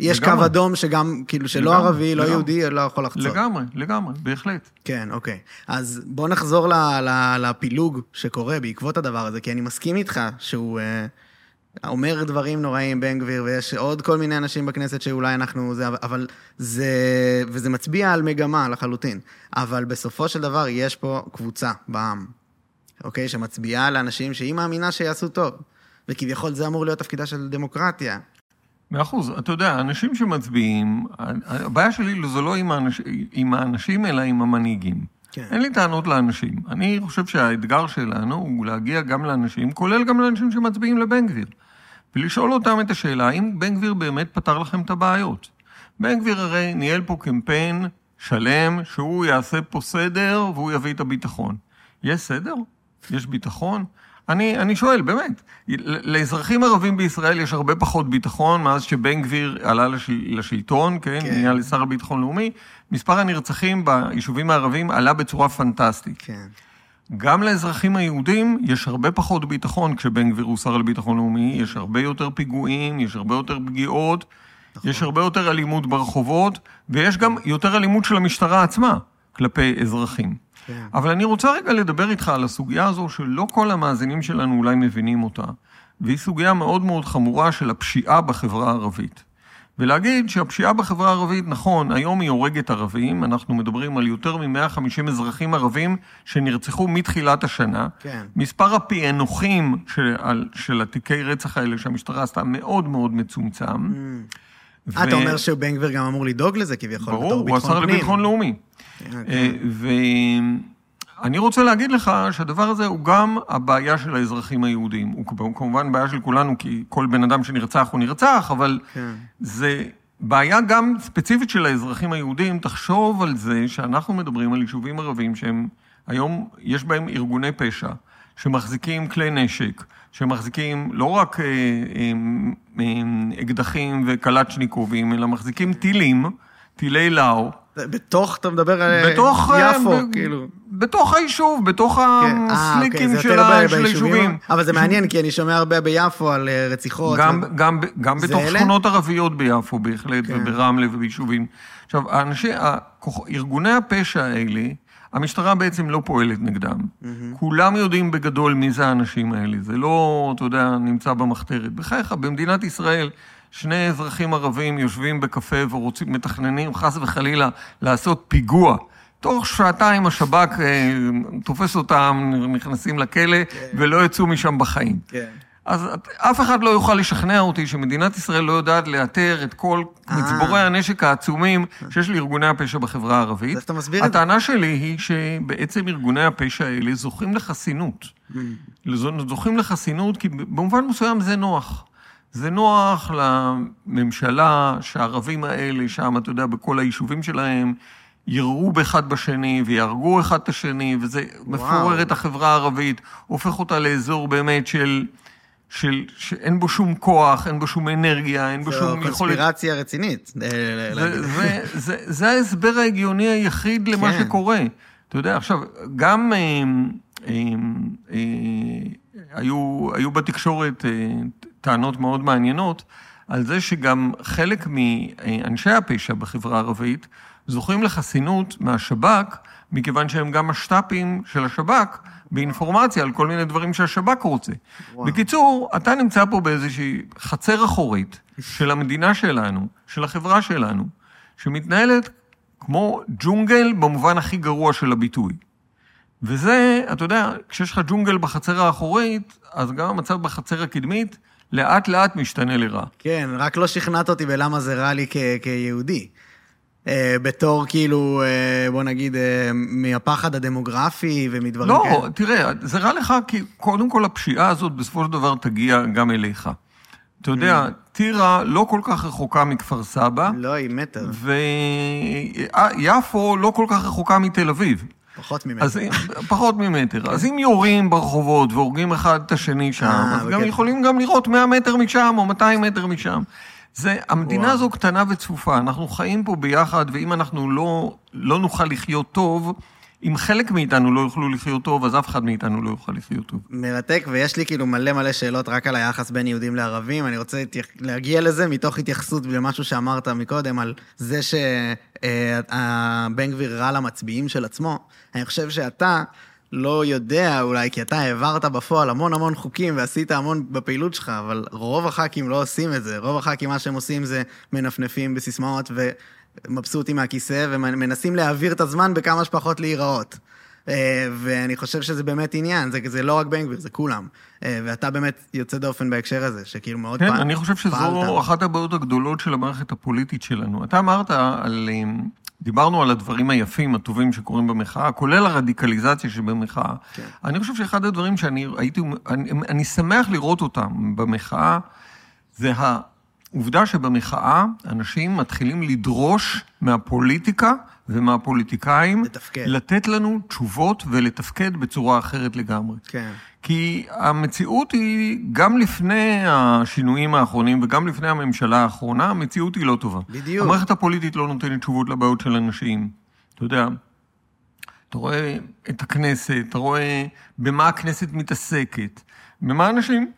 יש לגמרי. קו אדום שגם, כאילו, שלא לגמרי, ערבי, לא לגמרי. יהודי, לא יכול לחצות. לגמרי, לגמרי, בהחלט. כן, אוקיי. אז בוא נחזור ל, ל, לפילוג שקורה בעקבות הדבר הזה, כי אני מסכים איתך שהוא אה, אומר דברים נוראים, בן גביר, ויש עוד כל מיני אנשים בכנסת שאולי אנחנו... זה, אבל זה... וזה מצביע על מגמה לחלוטין. אבל בסופו של דבר יש פה קבוצה בעם, אוקיי? שמצביעה לאנשים שהיא מאמינה שיעשו טוב. וכביכול זה אמור להיות תפקידה של דמוקרטיה. מאה אחוז. אתה יודע, אנשים שמצביעים, הבעיה שלי זה לא עם, האנש, עם האנשים, אלא עם המנהיגים. כן. אין לי טענות לאנשים. אני חושב שהאתגר שלנו הוא להגיע גם לאנשים, כולל גם לאנשים שמצביעים לבן גביר, ולשאול אותם את השאלה, האם בן גביר באמת פתר לכם את הבעיות? בן גביר הרי ניהל פה קמפיין שלם, שהוא יעשה פה סדר והוא יביא את הביטחון. יש סדר? יש ביטחון? אני, אני שואל, באמת, לאזרחים ערבים בישראל יש הרבה פחות ביטחון מאז שבן גביר עלה לשל, לשלטון, כן, כן, נהיה לשר לביטחון לאומי, מספר הנרצחים ביישובים הערביים עלה בצורה פנטסטית. כן. גם לאזרחים היהודים יש הרבה פחות ביטחון כשבן גביר הוא שר לביטחון לאומי, יש הרבה יותר פיגועים, יש הרבה יותר פגיעות, נכון. יש הרבה יותר אלימות ברחובות, ויש גם יותר אלימות של המשטרה עצמה כלפי אזרחים. כן. אבל אני רוצה רגע לדבר איתך על הסוגיה הזו שלא כל המאזינים שלנו אולי מבינים אותה, והיא סוגיה מאוד מאוד חמורה של הפשיעה בחברה הערבית. ולהגיד שהפשיעה בחברה הערבית, נכון, היום היא הורגת ערבים, אנחנו מדברים על יותר מ-150 אזרחים ערבים שנרצחו מתחילת השנה. כן. מספר הפענוחים של, של התיקי רצח האלה שהמשטרה עשתה מאוד מאוד מצומצם. Mm. ו... אתה אומר שבן גביר גם אמור לדאוג לזה כביכול, ברור, הוא השר לביטחון לאומי. כן, אה, ואני רוצה להגיד לך שהדבר הזה הוא גם הבעיה של האזרחים היהודים. הוא כמובן בעיה של כולנו, כי כל בן אדם שנרצח הוא נרצח, אבל כן. זה בעיה גם ספציפית של האזרחים היהודים. תחשוב על זה שאנחנו מדברים על יישובים ערבים שהם, היום יש בהם ארגוני פשע, שמחזיקים כלי נשק, שמחזיקים לא רק אה, אה, אה, אקדחים וקלצ'ניקובים, אלא מחזיקים טילים, טילי לאו. בתוך, אתה מדבר על בתוך, יפו, ב, כאילו. בתוך היישוב, בתוך כן. הסליקים אה, אוקיי, של, ה, של היישובים. אבל זה מעניין, כי אני שומע הרבה ביפו על רציחות. גם, ו... גם, גם בתוך אלה? שכונות ערביות ביפו בהחלט, כן. וברמלה וביישובים. עכשיו, האנשים, ארגוני הפשע האלה, המשטרה בעצם לא פועלת נגדם. Mm-hmm. כולם יודעים בגדול מי זה האנשים האלה. זה לא, אתה יודע, נמצא במחתרת. בחייך, במדינת ישראל, שני אזרחים ערבים יושבים בקפה ורוצים, מתכננים חס וחלילה לעשות פיגוע. תוך שעתיים השב"כ אה, תופס אותם, נכנסים לכלא, כן. ולא יצאו משם בחיים. כן. אז אף אחד לא יוכל לשכנע אותי שמדינת ישראל לא יודעת לאתר את כל אה. מצבורי הנשק העצומים שיש לארגוני הפשע בחברה הערבית. איך אתה מסביר את זה? הטענה שלי היא שבעצם ארגוני הפשע האלה זוכים לחסינות. Mm. זוכים לחסינות כי במובן מסוים זה נוח. זה נוח לממשלה שהערבים האלה שם, אתה יודע, בכל היישובים שלהם, יראו באחד בשני ויהרגו אחד את השני, וזה וואו. מפורר את החברה הערבית, הופך אותה לאזור באמת של... של, שאין בו שום כוח, אין בו שום אנרגיה, אין בו שום יכולת... זו קונספירציה רצינית. אה, זה, זה, זה, זה ההסבר ההגיוני היחיד למה כן. שקורה. אתה יודע, עכשיו, גם אה, אה, אה, היו, היו בתקשורת אה, טענות מאוד מעניינות על זה שגם חלק מאנשי הפשע בחברה הערבית זוכים לחסינות מהשב"כ, מכיוון שהם גם משת"פים של השב"כ, באינפורמציה על כל מיני דברים שהשב"כ רוצה. וואו. בקיצור, אתה נמצא פה באיזושהי חצר אחורית של המדינה שלנו, של החברה שלנו, שמתנהלת כמו ג'ונגל במובן הכי גרוע של הביטוי. וזה, אתה יודע, כשיש לך ג'ונגל בחצר האחורית, אז גם המצב בחצר הקדמית לאט לאט משתנה לרע. כן, רק לא שכנעת אותי בלמה זה רע לי כ- כיהודי. אה, בתור כאילו, אה, בוא נגיד, אה, מהפחד הדמוגרפי ומדברים לא, כאלה. לא, תראה, זה רע לך כי קודם כל הפשיעה הזאת בסופו של דבר תגיע גם אליך. אתה יודע, mm. טירה לא כל כך רחוקה מכפר סבא. לא, היא מטר. ויפו לא כל כך רחוקה מתל אביב. פחות ממטר. אז, פחות ממטר. אז אם יורים ברחובות והורגים אחד את השני שם, אז גם. יכולים גם לראות 100 מטר משם או 200 מטר משם. זה, המדינה וואו. הזו קטנה וצפופה, אנחנו חיים פה ביחד, ואם אנחנו לא, לא נוכל לחיות טוב, אם חלק מאיתנו לא יוכלו לחיות טוב, אז אף אחד מאיתנו לא יוכל לחיות טוב. מרתק, ויש לי כאילו מלא מלא שאלות רק על היחס בין יהודים לערבים. אני רוצה להגיע לזה מתוך התייחסות למשהו שאמרת מקודם, על זה שבן אה, גביר רע למצביעים של עצמו. אני חושב שאתה... לא יודע אולי, כי אתה העברת בפועל המון המון חוקים ועשית המון בפעילות שלך, אבל רוב הח"כים לא עושים את זה. רוב הח"כים, מה שהם עושים זה מנפנפים בסיסמאות ומבסוטים מהכיסא ומנסים להעביר את הזמן בכמה שפחות להיראות. אה, ואני חושב שזה באמת עניין, זה, זה לא רק בן גביר, זה כולם. אה, ואתה באמת יוצא דופן בהקשר הזה, שכאילו מאוד כן, פעל, אני חושב שזו פעלת. אחת הבעיות הגדולות של המערכת הפוליטית שלנו. אתה אמרת על... אה, דיברנו על הדברים היפים, הטובים שקורים במחאה, כולל הרדיקליזציה שבמחאה. כן. אני חושב שאחד הדברים שאני הייתי, אני, אני שמח לראות אותם במחאה, זה, ה, עובדה שבמחאה אנשים מתחילים לדרוש מהפוליטיקה ומהפוליטיקאים לתפקד. לתת לנו תשובות ולתפקד בצורה אחרת לגמרי. כן. כי המציאות היא, גם לפני השינויים האחרונים וגם לפני הממשלה האחרונה, המציאות היא לא טובה. בדיוק. המערכת הפוליטית לא נותנת תשובות לבעיות של אנשים. אתה יודע, אתה רואה את הכנסת, אתה רואה במה הכנסת מתעסקת, במה אנשים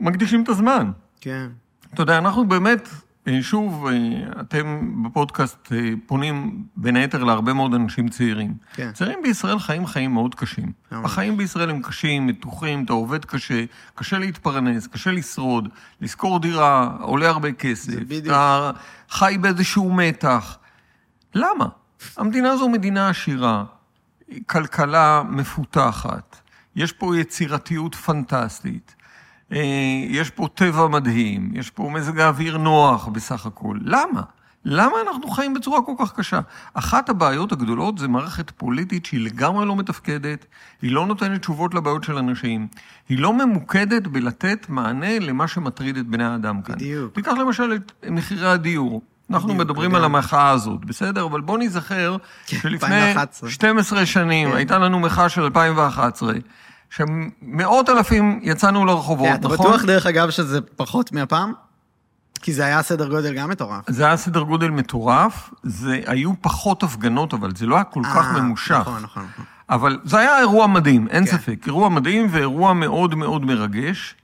מקדישים את הזמן. כן. אתה יודע, אנחנו באמת, אה, שוב, אה, אתם בפודקאסט אה, פונים בין היתר להרבה מאוד אנשים צעירים. כן. צעירים בישראל חיים חיים מאוד קשים. ממש. החיים בישראל הם קשים, מתוחים, אתה עובד קשה, קשה להתפרנס, קשה לשרוד, לשכור דירה עולה הרבה כסף. זה בדיוק. אתה חי באיזשהו מתח. למה? המדינה הזו מדינה עשירה, כלכלה מפותחת, יש פה יצירתיות פנטסטית. אה, יש פה טבע מדהים, יש פה מזג האוויר נוח בסך הכל. למה? למה אנחנו חיים בצורה כל כך קשה? אחת הבעיות הגדולות זה מערכת פוליטית שהיא לגמרי לא מתפקדת, היא לא נותנת תשובות לבעיות של אנשים, היא לא ממוקדת בלתת מענה למה שמטריד את בני האדם כאן. בדיוק. תיקח למשל את מחירי הדיור. אנחנו בדיוק, מדברים לגמרי. על המחאה הזאת, בסדר? אבל בוא ניזכר כן, שלפני 2011. 12 שנים כן. הייתה לנו מחאה של 2011, שמאות אלפים יצאנו לרחובות, כן, אתה נכון? בטוח, דרך אגב, שזה פחות מהפעם? כי זה היה סדר גודל גם מטורף. זה היה סדר גודל מטורף, זה היו פחות הפגנות, אבל זה לא היה כל כך אה, ממושך. נכון, נכון. נכון. אבל זה היה אירוע מדהים, אין כן. ספק. אירוע מדהים ואירוע מאוד מאוד מרגש.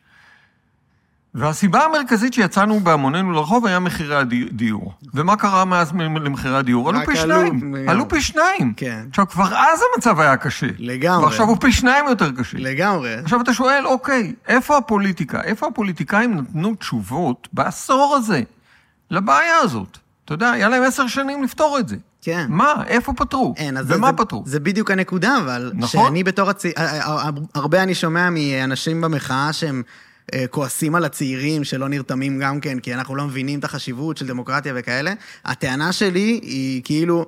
והסיבה המרכזית שיצאנו בהמוננו לרחוב היה מחירי הדיור. ומה קרה מאז למחירי הדיור? עלו פי שניים. עלו פי שניים. כן. עכשיו, כבר אז המצב היה קשה. לגמרי. ועכשיו הוא פי שניים יותר קשה. לגמרי. עכשיו אתה שואל, אוקיי, איפה הפוליטיקה? איפה הפוליטיקאים נתנו תשובות בעשור הזה לבעיה הזאת? אתה יודע, היה להם עשר שנים לפתור את זה. כן. מה? איפה פתרו? אין, אז ומה זה, פתרו? זה בדיוק הנקודה, אבל... נכון. שאני בתור הצי... הרבה אני שומע מאנשים במחאה שהם כועסים על הצעירים שלא נרתמים גם כן, כי אנחנו לא מבינים את החשיבות של דמוקרטיה וכאלה. הטענה שלי היא כאילו...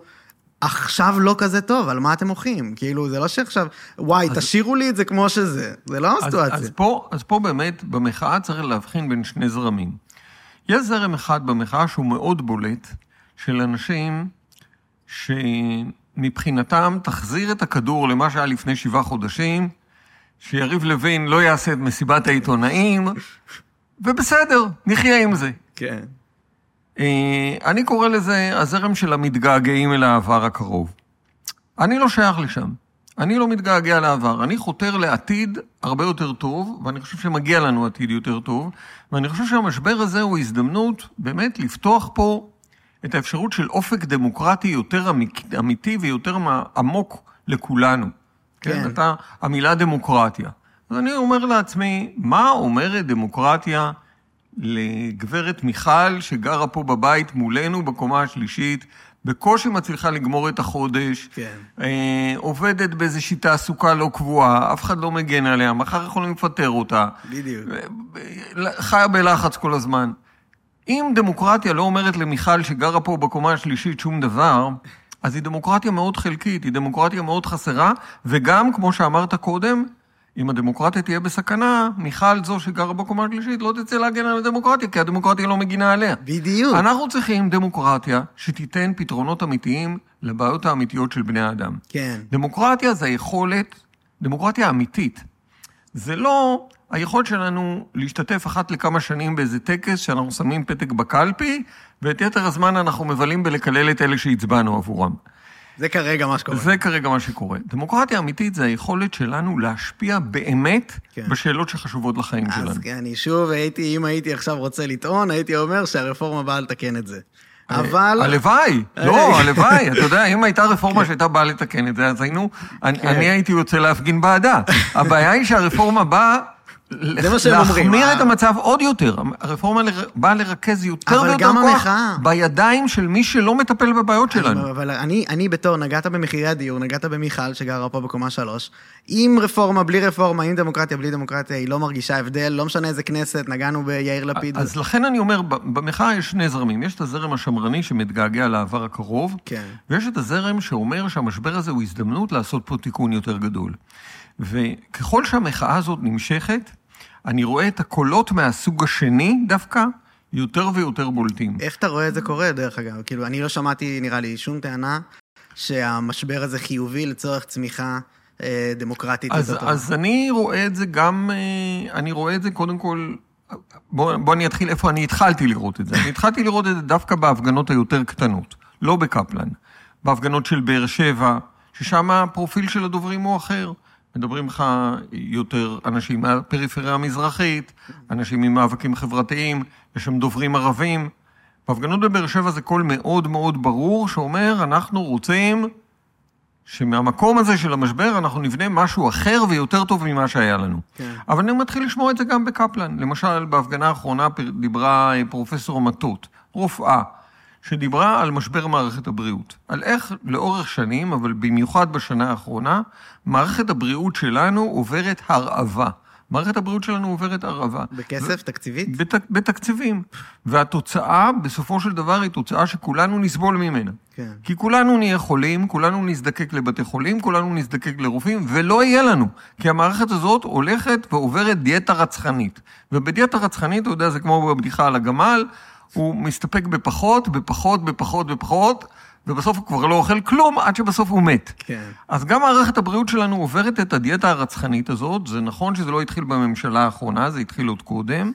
עכשיו לא כזה טוב, על מה אתם מוחים? כאילו, זה לא שעכשיו, וואי, תשאירו לי את זה כמו שזה. זה לא אז, הסיטואציה. אז, פה, אז פה באמת, במחאה צריך להבחין בין שני זרמים. יש זרם אחד במחאה שהוא מאוד בולט, של אנשים שמבחינתם תחזיר את הכדור למה שהיה לפני שבעה חודשים, שיריב לוין לא יעשה את מסיבת העיתונאים, ובסדר, נחיה עם זה. כן. אה, אני קורא לזה הזרם של המתגעגעים אל העבר הקרוב. אני לא שייך לשם. אני לא מתגעגע לעבר. אני חותר לעתיד הרבה יותר טוב, ואני חושב שמגיע לנו עתיד יותר טוב, ואני חושב שהמשבר הזה הוא הזדמנות באמת לפתוח פה את האפשרות של אופק דמוקרטי יותר אמיתי ויותר עמוק לכולנו. כן. כן. אתה, המילה דמוקרטיה. אז אני אומר לעצמי, מה אומרת דמוקרטיה לגברת מיכל שגרה פה בבית מולנו בקומה השלישית, בקושי מצליחה לגמור את החודש, כן. אה, עובדת באיזושהי תעסוקה לא קבועה, אף אחד לא מגן עליה, מחר יכולים לפטר אותה, בדיוק. חיה בלחץ כל הזמן. אם דמוקרטיה לא אומרת למיכל שגרה פה בקומה השלישית שום דבר, אז היא דמוקרטיה מאוד חלקית, היא דמוקרטיה מאוד חסרה, וגם, כמו שאמרת קודם, אם הדמוקרטיה תהיה בסכנה, מיכל זו שגרה בקומה השלישית לא תצא להגן על הדמוקרטיה, כי הדמוקרטיה לא מגינה עליה. בדיוק. אנחנו צריכים דמוקרטיה שתיתן פתרונות אמיתיים לבעיות האמיתיות של בני האדם. כן. דמוקרטיה זה היכולת, דמוקרטיה אמיתית. זה לא היכולת שלנו להשתתף אחת לכמה שנים באיזה טקס שאנחנו שמים פתק בקלפי, ואת יתר הזמן אנחנו מבלים בלקלל את אלה שהצבענו עבורם. זה כרגע מה שקורה. זה כרגע מה שקורה. דמוקרטיה אמיתית זה היכולת שלנו להשפיע באמת כן. בשאלות שחשובות לחיים אז שלנו. כן, אני שוב הייתי, אם הייתי עכשיו רוצה לטעון, הייתי אומר שהרפורמה באה לתקן את זה. אבל... הלוואי, לא, הלוואי, אתה יודע, אם הייתה רפורמה שהייתה באה לתקן את זה, אז היינו, אני כן. אני הייתי יוצא להפגין בעדה. הבעיה היא שהרפורמה באה... זה מה שהם אומרים, להחמיר? את המצב עוד יותר. הרפורמה באה לרכז יותר ויותר כוח. בידיים של מי שלא מטפל בבעיות שלנו. אבל אני, אני בתור, נגעת במחירי הדיור, נגעת במיכל שגרה פה בקומה שלוש. עם רפורמה, בלי רפורמה, עם דמוקרטיה, בלי דמוקרטיה, היא לא מרגישה הבדל, לא משנה איזה כנסת, נגענו ביאיר לפיד. אז לכן אני אומר, במחאה יש שני זרמים. יש את הזרם השמרני שמתגעגע לעבר הקרוב, כן. ויש את הזרם שאומר שהמשבר הזה הוא הזדמנות לעשות פה תיקון יותר גדול. וככל שהמחאה הזאת נמשכת, אני רואה את הקולות מהסוג השני דווקא יותר ויותר בולטים. איך אתה רואה את זה קורה, דרך אגב? כאילו, אני לא שמעתי, נראה לי, שום טענה שהמשבר הזה חיובי לצורך צמיחה אה, דמוקרטית אז. אז אני רואה את זה גם, אה, אני רואה את זה קודם כל, בוא, בוא אני אתחיל איפה אני התחלתי לראות את זה. אני התחלתי לראות את זה דווקא בהפגנות היותר קטנות, לא בקפלן. בהפגנות של באר שבע, ששם הפרופיל של הדוברים הוא אחר. מדברים לך יותר אנשים מהפריפריה המזרחית, אנשים ממאבקים חברתיים, יש שם דוברים ערבים. בהפגנות בבאר שבע זה קול מאוד מאוד ברור שאומר, אנחנו רוצים שמהמקום הזה של המשבר אנחנו נבנה משהו אחר ויותר טוב ממה שהיה לנו. כן. אבל אני מתחיל לשמוע את זה גם בקפלן. למשל, בהפגנה האחרונה דיברה אה, פרופסור מטות, רופאה, שדיברה על משבר מערכת הבריאות. על איך לאורך שנים, אבל במיוחד בשנה האחרונה, מערכת הבריאות שלנו עוברת הרעבה. מערכת הבריאות שלנו עוברת הרעבה. בכסף, תקציבית? בת, בתקציבים. והתוצאה, בסופו של דבר, היא תוצאה שכולנו נסבול ממנה. כן. כי כולנו נהיה חולים, כולנו נזדקק לבתי חולים, כולנו נזדקק לרופאים, ולא יהיה לנו. כי המערכת הזאת הולכת ועוברת דיאטה רצחנית. ובדיאטה רצחנית, אתה יודע, זה כמו בבדיחה על הגמל, הוא מסתפק בפחות, בפחות, בפחות, בפחות, ובסוף הוא כבר לא אוכל כלום, עד שבסוף הוא מת. כן. אז גם מערכת הבריאות שלנו עוברת את הדיאטה הרצחנית הזאת. זה נכון שזה לא התחיל בממשלה האחרונה, זה התחיל עוד קודם,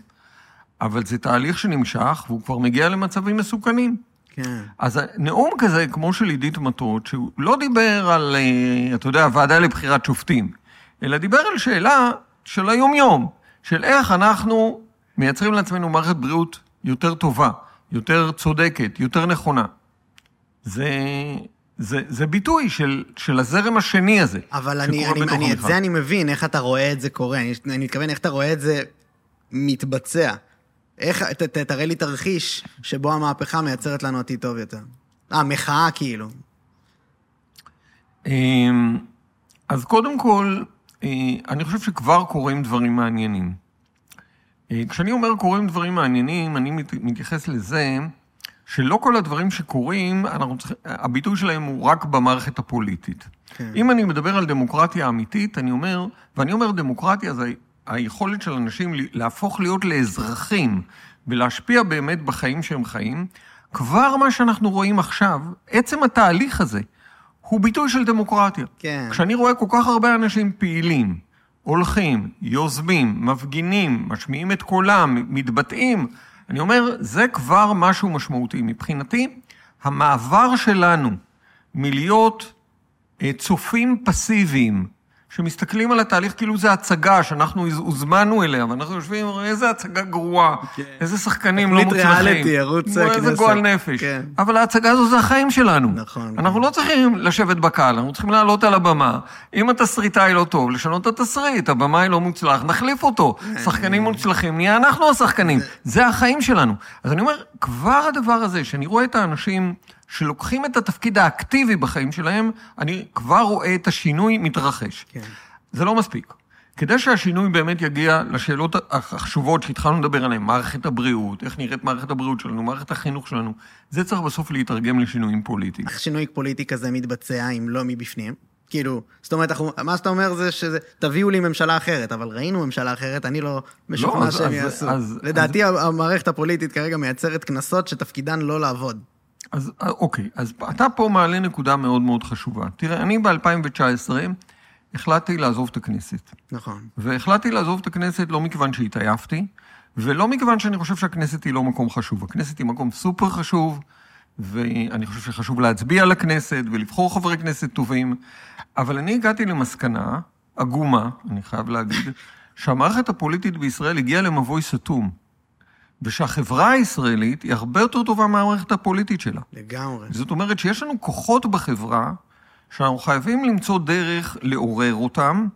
אבל זה תהליך שנמשך, והוא כבר מגיע למצבים מסוכנים. כן. אז נאום כזה, כמו של עידית מטות, שהוא לא דיבר על, אה, אתה יודע, ועדה לבחירת שופטים, אלא דיבר על שאלה של היום-יום, של איך אנחנו מייצרים לעצמנו מערכת בריאות יותר טובה, יותר צודקת, יותר נכונה. זה, זה, זה ביטוי של, של הזרם השני הזה. אבל אני, אני, אני, את. זה אני מבין, איך אתה רואה את זה קורה. אני, אני מתכוון איך אתה רואה את זה מתבצע. איך, ת, ת, תראה לי תרחיש שבו המהפכה מייצרת לנו עתיד טוב יותר. אה, מחאה כאילו. אמ, אז קודם כל, אה, אני חושב שכבר קורים דברים מעניינים. אה, כשאני אומר קורים דברים מעניינים, אני מת- מתייחס לזה שלא כל הדברים שקורים, צריכים, הביטוי שלהם הוא רק במערכת הפוליטית. כן. אם אני מדבר על דמוקרטיה אמיתית, אני אומר, ואני אומר דמוקרטיה זה היכולת של אנשים להפוך להיות לאזרחים ולהשפיע באמת בחיים שהם חיים, כבר מה שאנחנו רואים עכשיו, עצם התהליך הזה, הוא ביטוי של דמוקרטיה. כן. כשאני רואה כל כך הרבה אנשים פעילים, הולכים, יוזמים, מפגינים, משמיעים את קולם, מתבטאים, אני אומר, זה כבר משהו משמעותי. מבחינתי, המעבר שלנו מלהיות אה, צופים פסיביים, שמסתכלים על התהליך כאילו זה הצגה שאנחנו הוז- הוזמנו אליה, ואנחנו יושבים, איזה הצגה גרועה, כן. איזה שחקנים לא תוכנית מוצלחים. ריאליטי, ערוץ כמו איזה הכנסת. גועל נפש. כן. אבל ההצגה הזו זה החיים שלנו. נכון. אנחנו לא צריכים לשבת בקהל, אנחנו צריכים לעלות על הבמה. אם התסריטאי לא טוב, לשנות את התסריט, הבמאי לא מוצלח, נחליף אותו. שחקנים מוצלחים, נהיה אנחנו השחקנים. זה החיים שלנו. אז אני אומר, כבר הדבר הזה, שאני רואה את האנשים שלוקחים את התפקיד האקטיבי בחיים שלהם, אני כבר רואה את השינוי מתרחש. כן. זה לא מספיק. כדי שהשינוי באמת יגיע לשאלות החשובות שהתחלנו לדבר עליהן, מערכת הבריאות, איך נראית מערכת הבריאות שלנו, מערכת החינוך שלנו, זה צריך בסוף להתרגם לשינויים פוליטיים. איך שינוי פוליטי כזה מתבצע אם לא מבפנים? כאילו, זאת אומרת, אנחנו, מה שאתה אומר זה שזה, תביאו לי ממשלה אחרת, אבל ראינו ממשלה אחרת, אני לא משוכנע אז- שהם אז- יעשו. אז- לדעתי המערכת הפוליטית כרגע מייצרת קנסות שתפקידן לא לעבוד. אז אה, אוקיי, אז אתה פה מעלה נקודה מאוד מאוד חשובה. תראה, אני ב-2019 החלטתי לעזוב את הכנסת. נכון. והחלטתי לעזוב את הכנסת לא מכיוון שהתעייפתי, ולא מכיוון שאני חושב שהכנסת היא לא מקום חשוב. הכנסת היא מקום סופר חשוב, ואני חושב שחשוב להצביע לכנסת ולבחור חברי כנסת טובים, אבל אני הגעתי למסקנה עגומה, אני חייב להגיד, שהמערכת הפוליטית בישראל הגיעה למבוי סתום, ושהחברה הישראלית היא הרבה יותר טובה מהמערכת הפוליטית שלה. לגמרי. זאת אומרת שיש לנו כוחות בחברה שאנחנו חייבים למצוא דרך לעורר אותם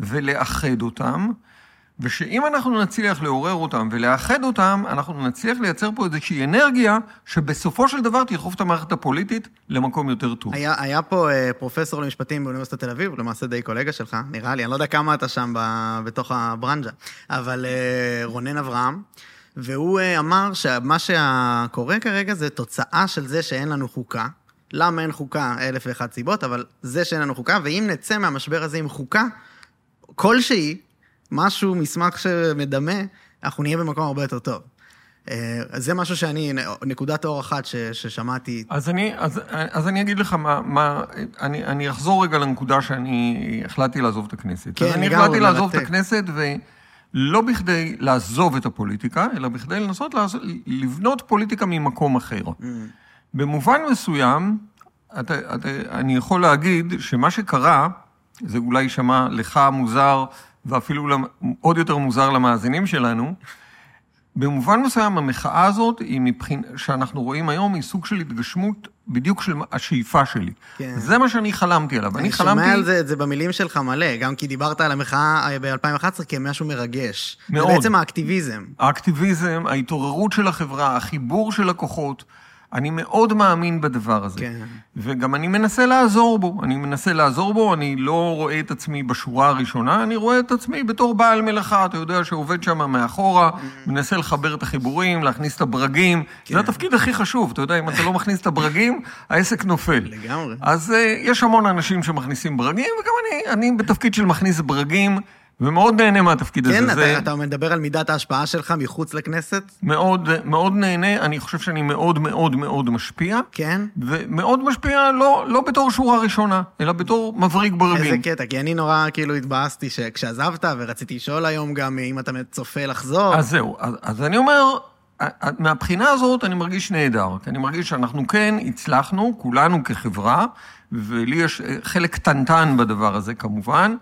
ולאחד אותם, ושאם אנחנו נצליח לעורר אותם ולאחד אותם, אנחנו נצליח לייצר פה איזושהי אנרגיה שבסופו של דבר תדחוף את המערכת הפוליטית למקום יותר טוב. היה, היה פה אה, פרופסור למשפטים באוניברסיטת תל אביב, למעשה די קולגה שלך, נראה לי, אני לא יודע כמה אתה שם ב, בתוך הברנז'ה, אבל אה, רונן אברהם, והוא אה, אמר שמה שקורה כרגע זה תוצאה של זה שאין לנו חוקה. למה אין חוקה? אלף ואחת סיבות, אבל זה שאין לנו חוקה, ואם נצא מהמשבר הזה עם חוקה כלשהי, משהו, מסמך שמדמה, אנחנו נהיה במקום הרבה יותר טוב. אה, זה משהו שאני, נקודת אור אחת ש, ששמעתי. אז אני, אז, אז אני אגיד לך מה, מה אני, אני אחזור רגע לנקודה שאני החלטתי לעזוב את הכנסת. כן, אני לגמרי, החלטתי לעזוב את מרתק. הכנסת, ולא בכדי לעזוב את הפוליטיקה, אלא בכדי לנסות לעזוב, לבנות פוליטיקה ממקום אחר. Mm. במובן מסוים, אתה, אתה, אני יכול להגיד שמה שקרה, זה אולי יישמע לך מוזר, ואפילו עוד יותר מוזר למאזינים שלנו, במובן מסוים המחאה הזאת, היא מבחין, שאנחנו רואים היום, היא סוג של התגשמות בדיוק של השאיפה שלי. כן. זה מה שאני חלמתי עליו. אני שומע על זה, את זה במילים שלך מלא, גם כי דיברת על המחאה ב-2011 כמשהו מרגש. מאוד. זה בעצם האקטיביזם. האקטיביזם, ההתעוררות של החברה, החיבור של הכוחות. אני מאוד מאמין בדבר הזה. כן. וגם אני מנסה לעזור בו. אני מנסה לעזור בו, אני לא רואה את עצמי בשורה הראשונה, אני רואה את עצמי בתור בעל מלאכה, אתה יודע, שעובד שם מאחורה, מנסה לחבר את החיבורים, להכניס את הברגים. כן. זה התפקיד הכי חשוב, אתה יודע, אם אתה לא מכניס את הברגים, העסק נופל. לגמרי. אז uh, יש המון אנשים שמכניסים ברגים, וגם אני, אני בתפקיד של מכניס ברגים, ומאוד נהנה מהתפקיד הזה. כן, זה... אתה, אתה מדבר על מידת ההשפעה שלך מחוץ לכנסת? מאוד, מאוד נהנה, אני חושב שאני מאוד מאוד מאוד משפיע, כן? ומאוד משפיע לא, לא בתור שורה ראשונה, אלא בתור מבריג ברגים. איזה קטע, כי אני נורא כאילו התבאסתי שכשעזבת, ורציתי לשאול היום גם אם אתה צופה לחזור. אז זהו, אז, אז אני אומר, מהבחינה הזאת אני מרגיש נהדר, כי אני מרגיש שאנחנו כן הצלחנו, כולנו כחברה, ולי יש אה, חלק קטנטן בדבר הזה כמובן,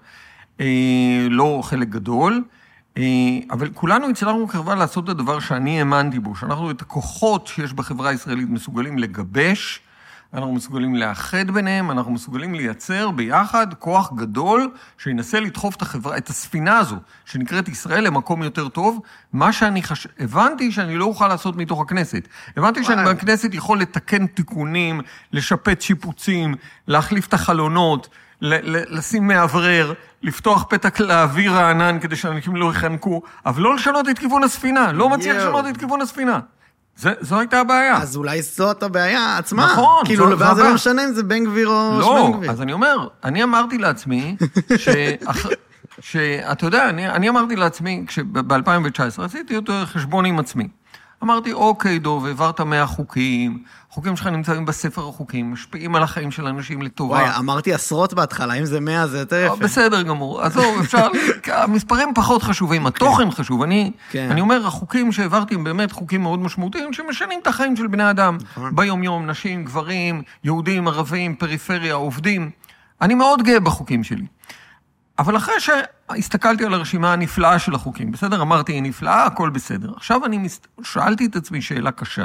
לא חלק גדול, אה, אבל כולנו הצלחנו כחברה לעשות את הדבר שאני האמנתי בו, שאנחנו את הכוחות שיש בחברה הישראלית מסוגלים לגבש, אנחנו מסוגלים לאחד ביניהם, אנחנו מסוגלים לייצר ביחד כוח גדול שינסה לדחוף את החברה, את הספינה הזו, שנקראת ישראל, למקום יותר טוב. מה שאני חש... הבנתי שאני לא אוכל לעשות מתוך הכנסת. הבנתי שאני. בכנסת יכול לתקן תיקונים, לשפץ שיפוצים, להחליף את החלונות, לשים מאוורר, לפתוח פתק לאוויר הענן כדי שאנשים לא יחנקו, אבל לא לשנות את כיוון הספינה, לא מצליח. לשנות את כיוון הספינה. זה, זו הייתה הבעיה. אז אולי זאת הבעיה עצמה. נכון, כאילו, זו זה הבעיה. לא משנה אם זה בן גביר או לא, שמן גביר. אז אני אומר, אני אמרתי לעצמי, שאח- שאתה יודע, אני, אני אמרתי לעצמי, ב-2019 עשיתי יותר חשבון עם עצמי. אמרתי, אוקיי, דוב, העברת 100 חוקים, החוקים שלך נמצאים בספר החוקים, משפיעים על החיים של אנשים לטובה. וואי, אמרתי עשרות בהתחלה, אם זה 100 זה יותר אה, יפה. בסדר גמור, עזוב, אפשר, המספרים פחות חשובים, התוכן חשוב. אני, כן. אני אומר, החוקים שהעברתי הם באמת חוקים מאוד משמעותיים, שמשנים את החיים של בני אדם. נכון. ביום-יום, נשים, גברים, יהודים, ערבים, פריפריה, עובדים. אני מאוד גאה בחוקים שלי. אבל אחרי שהסתכלתי על הרשימה הנפלאה של החוקים, בסדר? אמרתי, היא נפלאה, הכל בסדר. עכשיו אני מס... שאלתי את עצמי שאלה קשה.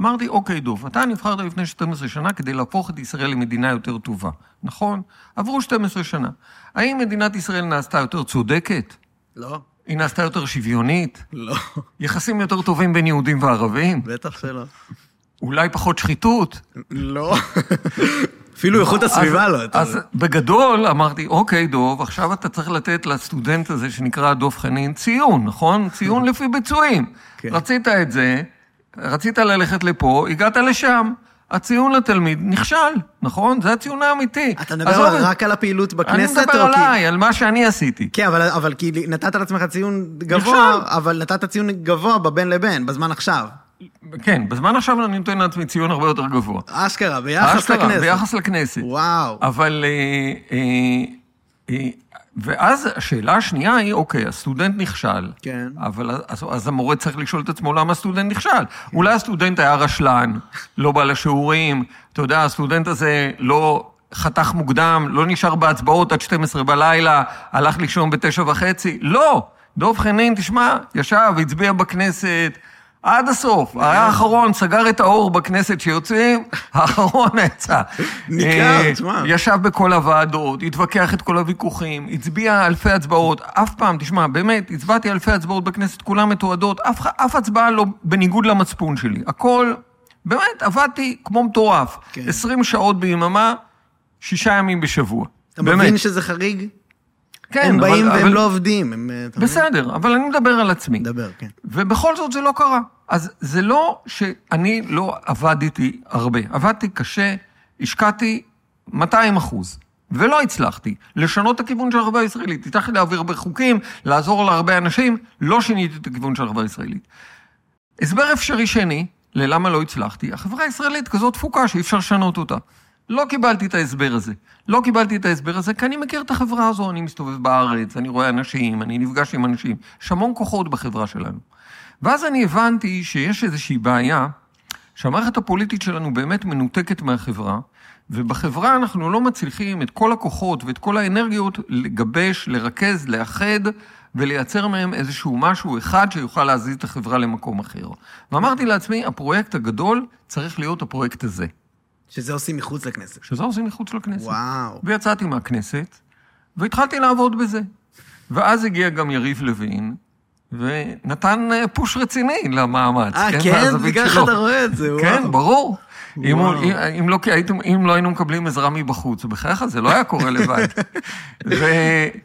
אמרתי, אוקיי, דוב, אתה נבחרת לפני 12 שנה כדי להפוך את ישראל למדינה יותר טובה, נכון? עברו 12 שנה. האם מדינת ישראל נעשתה יותר צודקת? לא, היא נעשתה יותר שוויונית? לא, יחסים יותר טובים בין יהודים וערבים? בטח שלא. אולי פחות שחיתות? לא. אפילו איכות הסביבה לא. אז. בגדול אמרתי, אוקיי, דוב, עכשיו אתה צריך לתת לסטודנט הזה שנקרא דב חנין ציון, נכון? ציון לפי ביצועים. כן. רצית את זה, רצית ללכת לפה, הגעת לשם. הציון לתלמיד נכשל, נכון? זה הציון האמיתי. אתה מדבר על- רק על הפעילות אני בכנסת? מדבר או כי- עליי, על מה שאני עשיתי. כן, אבל, אבל כי נתת לעצמך ציון גבוה, נכשל. אבל נתת ציון גבוה בבין לבין, בזמן עכשיו. כן, בזמן עכשיו אני נותן לעצמי ציון הרבה יותר גבוה. אשכרה, ביחס אשכרה, לכנסת. ביחס לכנסת. וואו. אבל... אה, אה, אה, ואז השאלה השנייה היא, אוקיי, הסטודנט נכשל. כן. אבל אז, אז המורה צריך לשאול את עצמו למה הסטודנט נכשל. אולי הסטודנט היה רשלן, לא בא לשיעורים, אתה יודע, הסטודנט הזה לא חתך מוקדם, לא נשאר בהצבעות עד 12 בלילה, הלך לישון בתשע וחצי. לא! דב חנין, תשמע, ישב, הצביע בכנסת. עד הסוף, היה האחרון, סגר את האור בכנסת שיוצאים, האחרון יצא. ניכר, אה, תשמע. ישב בכל הוועדות, התווכח את כל הוויכוחים, הצביע אלפי הצבעות, אף פעם, תשמע, באמת, הצבעתי אלפי הצבעות בכנסת, כולן מתועדות, אף, אף הצבעה לא בניגוד למצפון שלי. הכל, באמת, עבדתי כמו מטורף. כן. 20 שעות ביממה, שישה ימים בשבוע. אתה באמת. מבין שזה חריג? כן, הם אבל- באים והם אבל- לא עובדים. הם, אה? בסדר, אבל אני מדבר על עצמי. דבר, כן. ובכל זאת זה לא קרה. אז זה לא שאני לא עבדתי הרבה. עבדתי קשה, השקעתי 200 אחוז, ולא הצלחתי לשנות את הכיוון של החברה הישראלית. הצלחתי להעביר הרבה חוקים, לעזור להרבה אנשים, לא שיניתי את הכיוון של החברה הישראלית. הסבר אפשרי שני, ללמה לא הצלחתי, החברה הישראלית כזאת תפוקה שאי אפשר לשנות אותה. לא קיבלתי את ההסבר הזה. לא קיבלתי את ההסבר הזה כי אני מכיר את החברה הזו, אני מסתובב בארץ, אני רואה אנשים, אני נפגש עם אנשים. יש המון כוחות בחברה שלנו. ואז אני הבנתי שיש איזושהי בעיה, שהמערכת הפוליטית שלנו באמת מנותקת מהחברה, ובחברה אנחנו לא מצליחים את כל הכוחות ואת כל האנרגיות לגבש, לרכז, לאחד ולייצר מהם איזשהו משהו אחד שיוכל להזיז את החברה למקום אחר. ואמרתי לעצמי, הפרויקט הגדול צריך להיות הפרויקט הזה. שזה עושים מחוץ לכנסת. שזה עושים מחוץ לכנסת. וואו. ויצאתי מהכנסת, והתחלתי לעבוד בזה. ואז הגיע גם יריב לוין, ונתן אה, פוש רציני למאמץ. אה, כן? מהזווית בגלל שלו. אתה רואה את זה, וואו. כן, ברור. אם, הוא. אם, אם, לא, הייתם, אם לא היינו מקבלים עזרה מבחוץ, בחייך, זה לא היה קורה לבד. ו,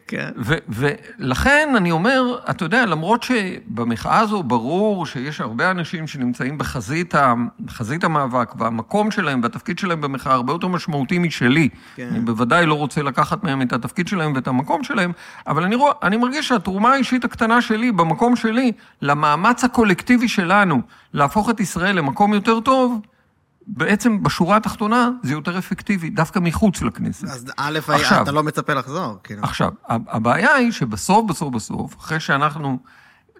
כן. ו, ולכן אני אומר, אתה יודע, למרות שבמחאה הזו ברור שיש הרבה אנשים שנמצאים בחזית, ה, בחזית המאבק, והמקום שלהם והתפקיד שלהם במחאה הרבה יותר משמעותי משלי. כן. אני בוודאי לא רוצה לקחת מהם את התפקיד שלהם ואת המקום שלהם, אבל אני, רוא, אני מרגיש שהתרומה האישית הקטנה שלי, במקום שלי, למאמץ הקולקטיבי שלנו להפוך את ישראל למקום יותר טוב, בעצם בשורה התחתונה זה יותר אפקטיבי, דווקא מחוץ לכנסת. אז א', עכשיו. אתה לא מצפה לחזור, כאילו. עכשיו, הבעיה היא שבסוף, בסוף, בסוף, אחרי שאנחנו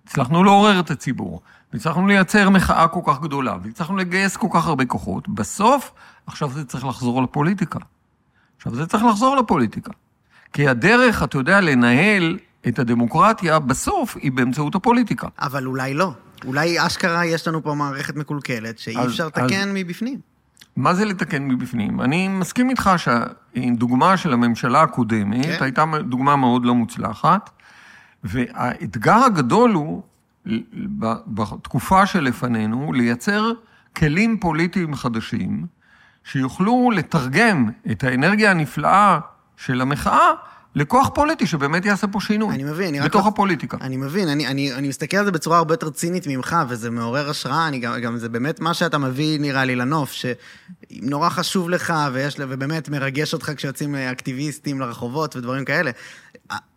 הצלחנו לעורר את הציבור, והצלחנו לייצר מחאה כל כך גדולה, והצלחנו לגייס כל כך הרבה כוחות, בסוף, עכשיו זה צריך לחזור לפוליטיקה. עכשיו זה צריך לחזור לפוליטיקה. כי הדרך, אתה יודע, לנהל את הדמוקרטיה, בסוף היא באמצעות הפוליטיקה. אבל אולי לא. אולי אשכרה יש לנו פה מערכת מקולקלת שאי אז- אפשר אז- לתקן מבפנים. מה זה לתקן מבפנים? אני מסכים איתך שהדוגמה של הממשלה הקודמת כן. הייתה דוגמה מאוד לא מוצלחת, והאתגר הגדול הוא, בתקופה שלפנינו, לייצר כלים פוליטיים חדשים, שיוכלו לתרגם את האנרגיה הנפלאה של המחאה לכוח פוליטי שבאמת יעשה פה שינוי. אני מבין, אני רק... בתוך הפוליטיקה. אני מבין, אני, אני, אני מסתכל על זה בצורה הרבה יותר צינית ממך, וזה מעורר השראה, אני גם, גם זה באמת מה שאתה מביא, נראה לי, לנוף, שנורא חשוב לך, ויש, ובאמת מרגש אותך כשיוצאים אקטיביסטים לרחובות ודברים כאלה.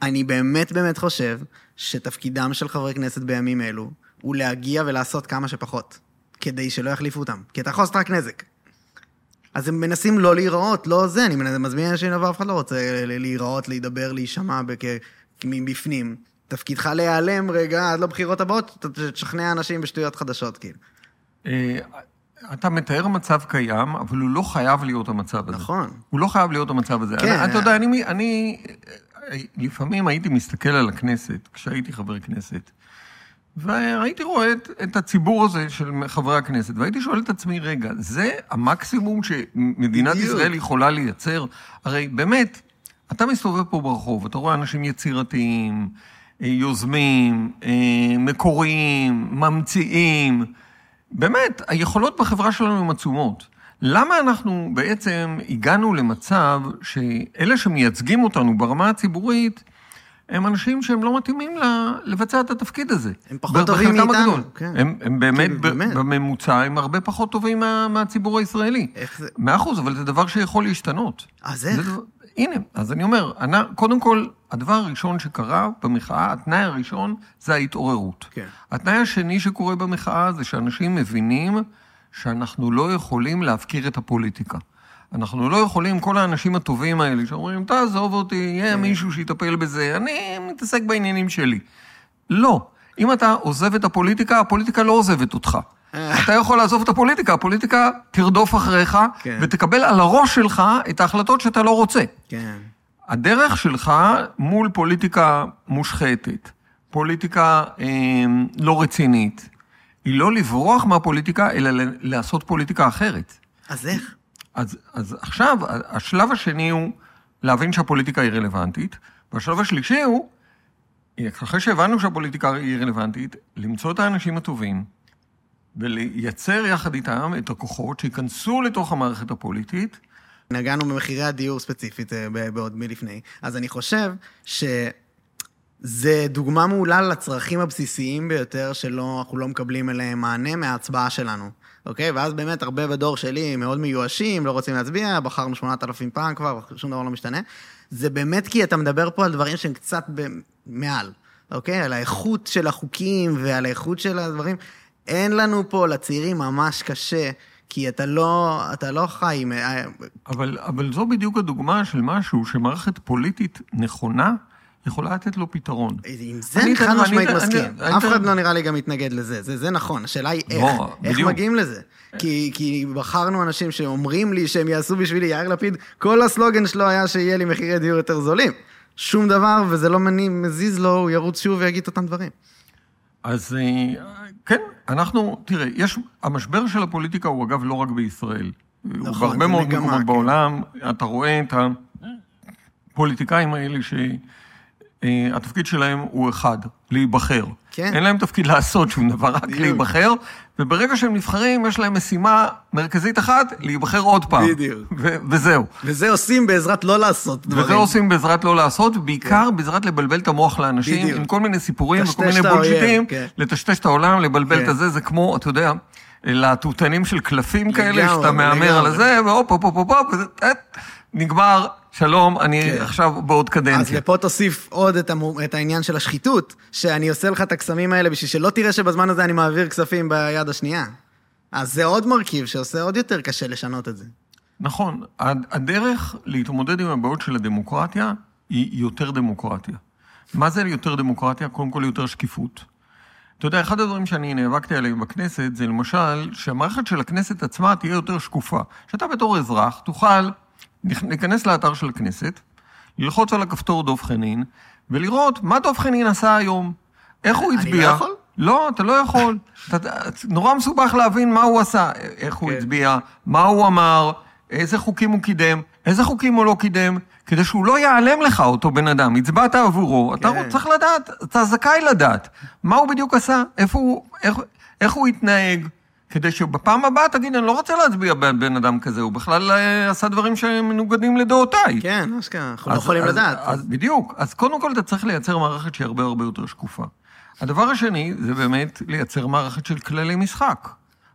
אני באמת באמת חושב שתפקידם של חברי כנסת בימים אלו, הוא להגיע ולעשות כמה שפחות, כדי שלא יחליפו אותם, כי אתה יכול לעשות רק נזק. אז הם מנסים לא להיראות, לא זה, אני מזמין אנשים לבוא, אף אחד לא רוצה להיראות, להידבר, להישמע מבפנים. תפקידך להיעלם רגע עד לבחירות הבאות, תשכנע אנשים בשטויות חדשות, כאילו. אה, אתה מתאר מצב קיים, אבל הוא לא חייב להיות המצב הזה. נכון. הוא לא חייב להיות המצב הזה. כן. אתה יודע, אני, אני אה, לפעמים הייתי מסתכל על הכנסת, כשהייתי חבר כנסת, והייתי רואה את, את הציבור הזה של חברי הכנסת, והייתי שואל את עצמי, רגע, זה המקסימום שמדינת בדיוק. ישראל יכולה לייצר? הרי באמת, אתה מסתובב פה ברחוב, אתה רואה אנשים יצירתיים, אה, יוזמים, אה, מקוריים, ממציאים. באמת, היכולות בחברה שלנו הן עצומות. למה אנחנו בעצם הגענו למצב שאלה שמייצגים אותנו ברמה הציבורית, הם אנשים שהם לא מתאימים לבצע את התפקיד הזה. הם פחות טובים מאיתנו, הגדול. כן. הם, הם באמת, ב- באמת. בממוצע, הם הרבה פחות טובים מה, מהציבור הישראלי. איך זה? מאה אחוז, אבל זה דבר שיכול להשתנות. אז איך? דבר- הנה, אז אני אומר, אני, קודם כל, הדבר הראשון שקרה במחאה, התנאי הראשון זה ההתעוררות. כן. התנאי השני שקורה במחאה זה שאנשים מבינים שאנחנו לא יכולים להפקיר את הפוליטיקה. אנחנו לא יכולים, כל האנשים הטובים האלה שאומרים, תעזוב אותי, יהיה כן. מישהו שיטפל בזה, אני מתעסק בעניינים שלי. לא. אם אתה עוזב את הפוליטיקה, הפוליטיקה לא עוזבת אותך. אתה יכול לעזוב את הפוליטיקה, הפוליטיקה תרדוף אחריך, כן. ותקבל על הראש שלך את ההחלטות שאתה לא רוצה. כן. הדרך שלך מול פוליטיקה מושחתת, פוליטיקה אה, לא רצינית, היא לא לברוח מהפוליטיקה, אלא לעשות פוליטיקה אחרת. אז איך? אז, אז עכשיו, השלב השני הוא להבין שהפוליטיקה היא רלוונטית, והשלב השלישי הוא, אחרי שהבנו שהפוליטיקה היא רלוונטית, למצוא את האנשים הטובים, ולייצר יחד איתם את הכוחות שייכנסו לתוך המערכת הפוליטית, נגענו במחירי הדיור ספציפית אה, בעוד מלפני, אז אני חושב שזה דוגמה מעולה לצרכים הבסיסיים ביותר שלא, אנחנו לא מקבלים אליהם מענה מההצבעה שלנו, אוקיי? ואז באמת הרבה בדור שלי מאוד מיואשים, לא רוצים להצביע, בחרנו 8,000 פעם כבר, שום דבר לא משתנה. זה באמת כי אתה מדבר פה על דברים שהם קצת מעל, אוקיי? על האיכות של החוקים ועל האיכות של הדברים. אין לנו פה לצעירים ממש קשה, כי אתה לא, אתה לא חי עם... אבל, אבל זו בדיוק הדוגמה של משהו שמערכת פוליטית נכונה יכולה לתת לו פתרון. עם זה אני חד משמעית מסכים. אני- אף אני- אחד לא נראה לי גם מתנגד לזה, זה, זה נכון. השאלה היא איך, לא, איך בדיוק. מגיעים לזה. כי, כי בחרנו אנשים שאומרים לי שהם יעשו בשבילי, יאיר לפיד, כל הסלוגן שלו היה שיהיה לי מחירי דיור יותר זולים. שום דבר, וזה לא מני- מזיז לו, הוא ירוץ שוב ויגיד את אותם דברים. אז אה, כן, אנחנו, תראה, יש, המשבר של הפוליטיקה הוא אגב לא רק בישראל. הוא נכון, בהרבה זה מאוד מקומות כן. בעולם, אתה רואה את הפוליטיקאים האלה שהתפקיד שלהם הוא אחד, להיבחר. כן. אין להם תפקיד לעשות שום דבר, רק בדיוק. להיבחר, וברגע שהם נבחרים, יש להם משימה מרכזית אחת, להיבחר עוד פעם. בדיוק. ו- וזהו. וזה עושים בעזרת לא לעשות דברים. וזה עושים בעזרת לא לעשות, ובעיקר בעזרת לבלבל את המוח לאנשים, בדיוק. עם כל מיני סיפורים וכל מיני בולשיטים, כן. לטשטש את העולם, לבלבל כן. את הזה, זה כמו, אתה יודע, להטוטנים של קלפים כאלה, שאתה מהמר על. הזה, והופ, הופ, הופ, הופ, אה, נגמר, שלום, אני כן. עכשיו בעוד אז קדנציה. לפה תוסיף עוד את, המו, את העניין של השחיתות, שאני עושה לך את הקסמים האלה בשביל שלא תראה שבזמן הזה אני מעביר כספים ביד השנייה. אז זה עוד מרכיב שעושה עוד יותר קשה לשנות את זה. נכון, הד- הדרך להתמודד עם הבעיות של הדמוקרטיה היא יותר דמוקרטיה. מה זה יותר דמוקרטיה? קודם כל יותר שקיפות. אתה יודע, אחד הדברים שאני נאבקתי עליהם בכנסת זה למשל שהמערכת של הכנסת עצמה תהיה יותר שקופה. שאתה בתור אזרח תוכל להיכנס לאתר של הכנסת, ללחוץ על הכפתור דב חנין, ולראות מה דב חנין עשה היום, איך הוא אני הצביע. לא יכול? לא, אתה לא יכול. אתה, נורא מסובך להבין מה הוא עשה, איך הוא כן. הצביע, מה הוא אמר, איזה חוקים הוא קידם, איזה חוקים הוא לא קידם, כדי שהוא לא ייעלם לך, אותו בן אדם. הצבעת עבורו, אתה כן. צריך לדעת, אתה זכאי לדעת. מה הוא בדיוק עשה, איפה הוא, איך, איך הוא התנהג, כדי שבפעם הבאה תגיד, אני לא רוצה להצביע בבן אדם כזה, הוא בכלל אה, עשה דברים שמנוגדים לדעותיי. כן, אשכרה, אנחנו לא אז- יכולים אז- לדעת. אז בדיוק. אז קודם כל אתה צריך לייצר מערכת שהיא הרבה הרבה יותר שקופה. הדבר השני זה באמת לייצר מערכת של כללי משחק.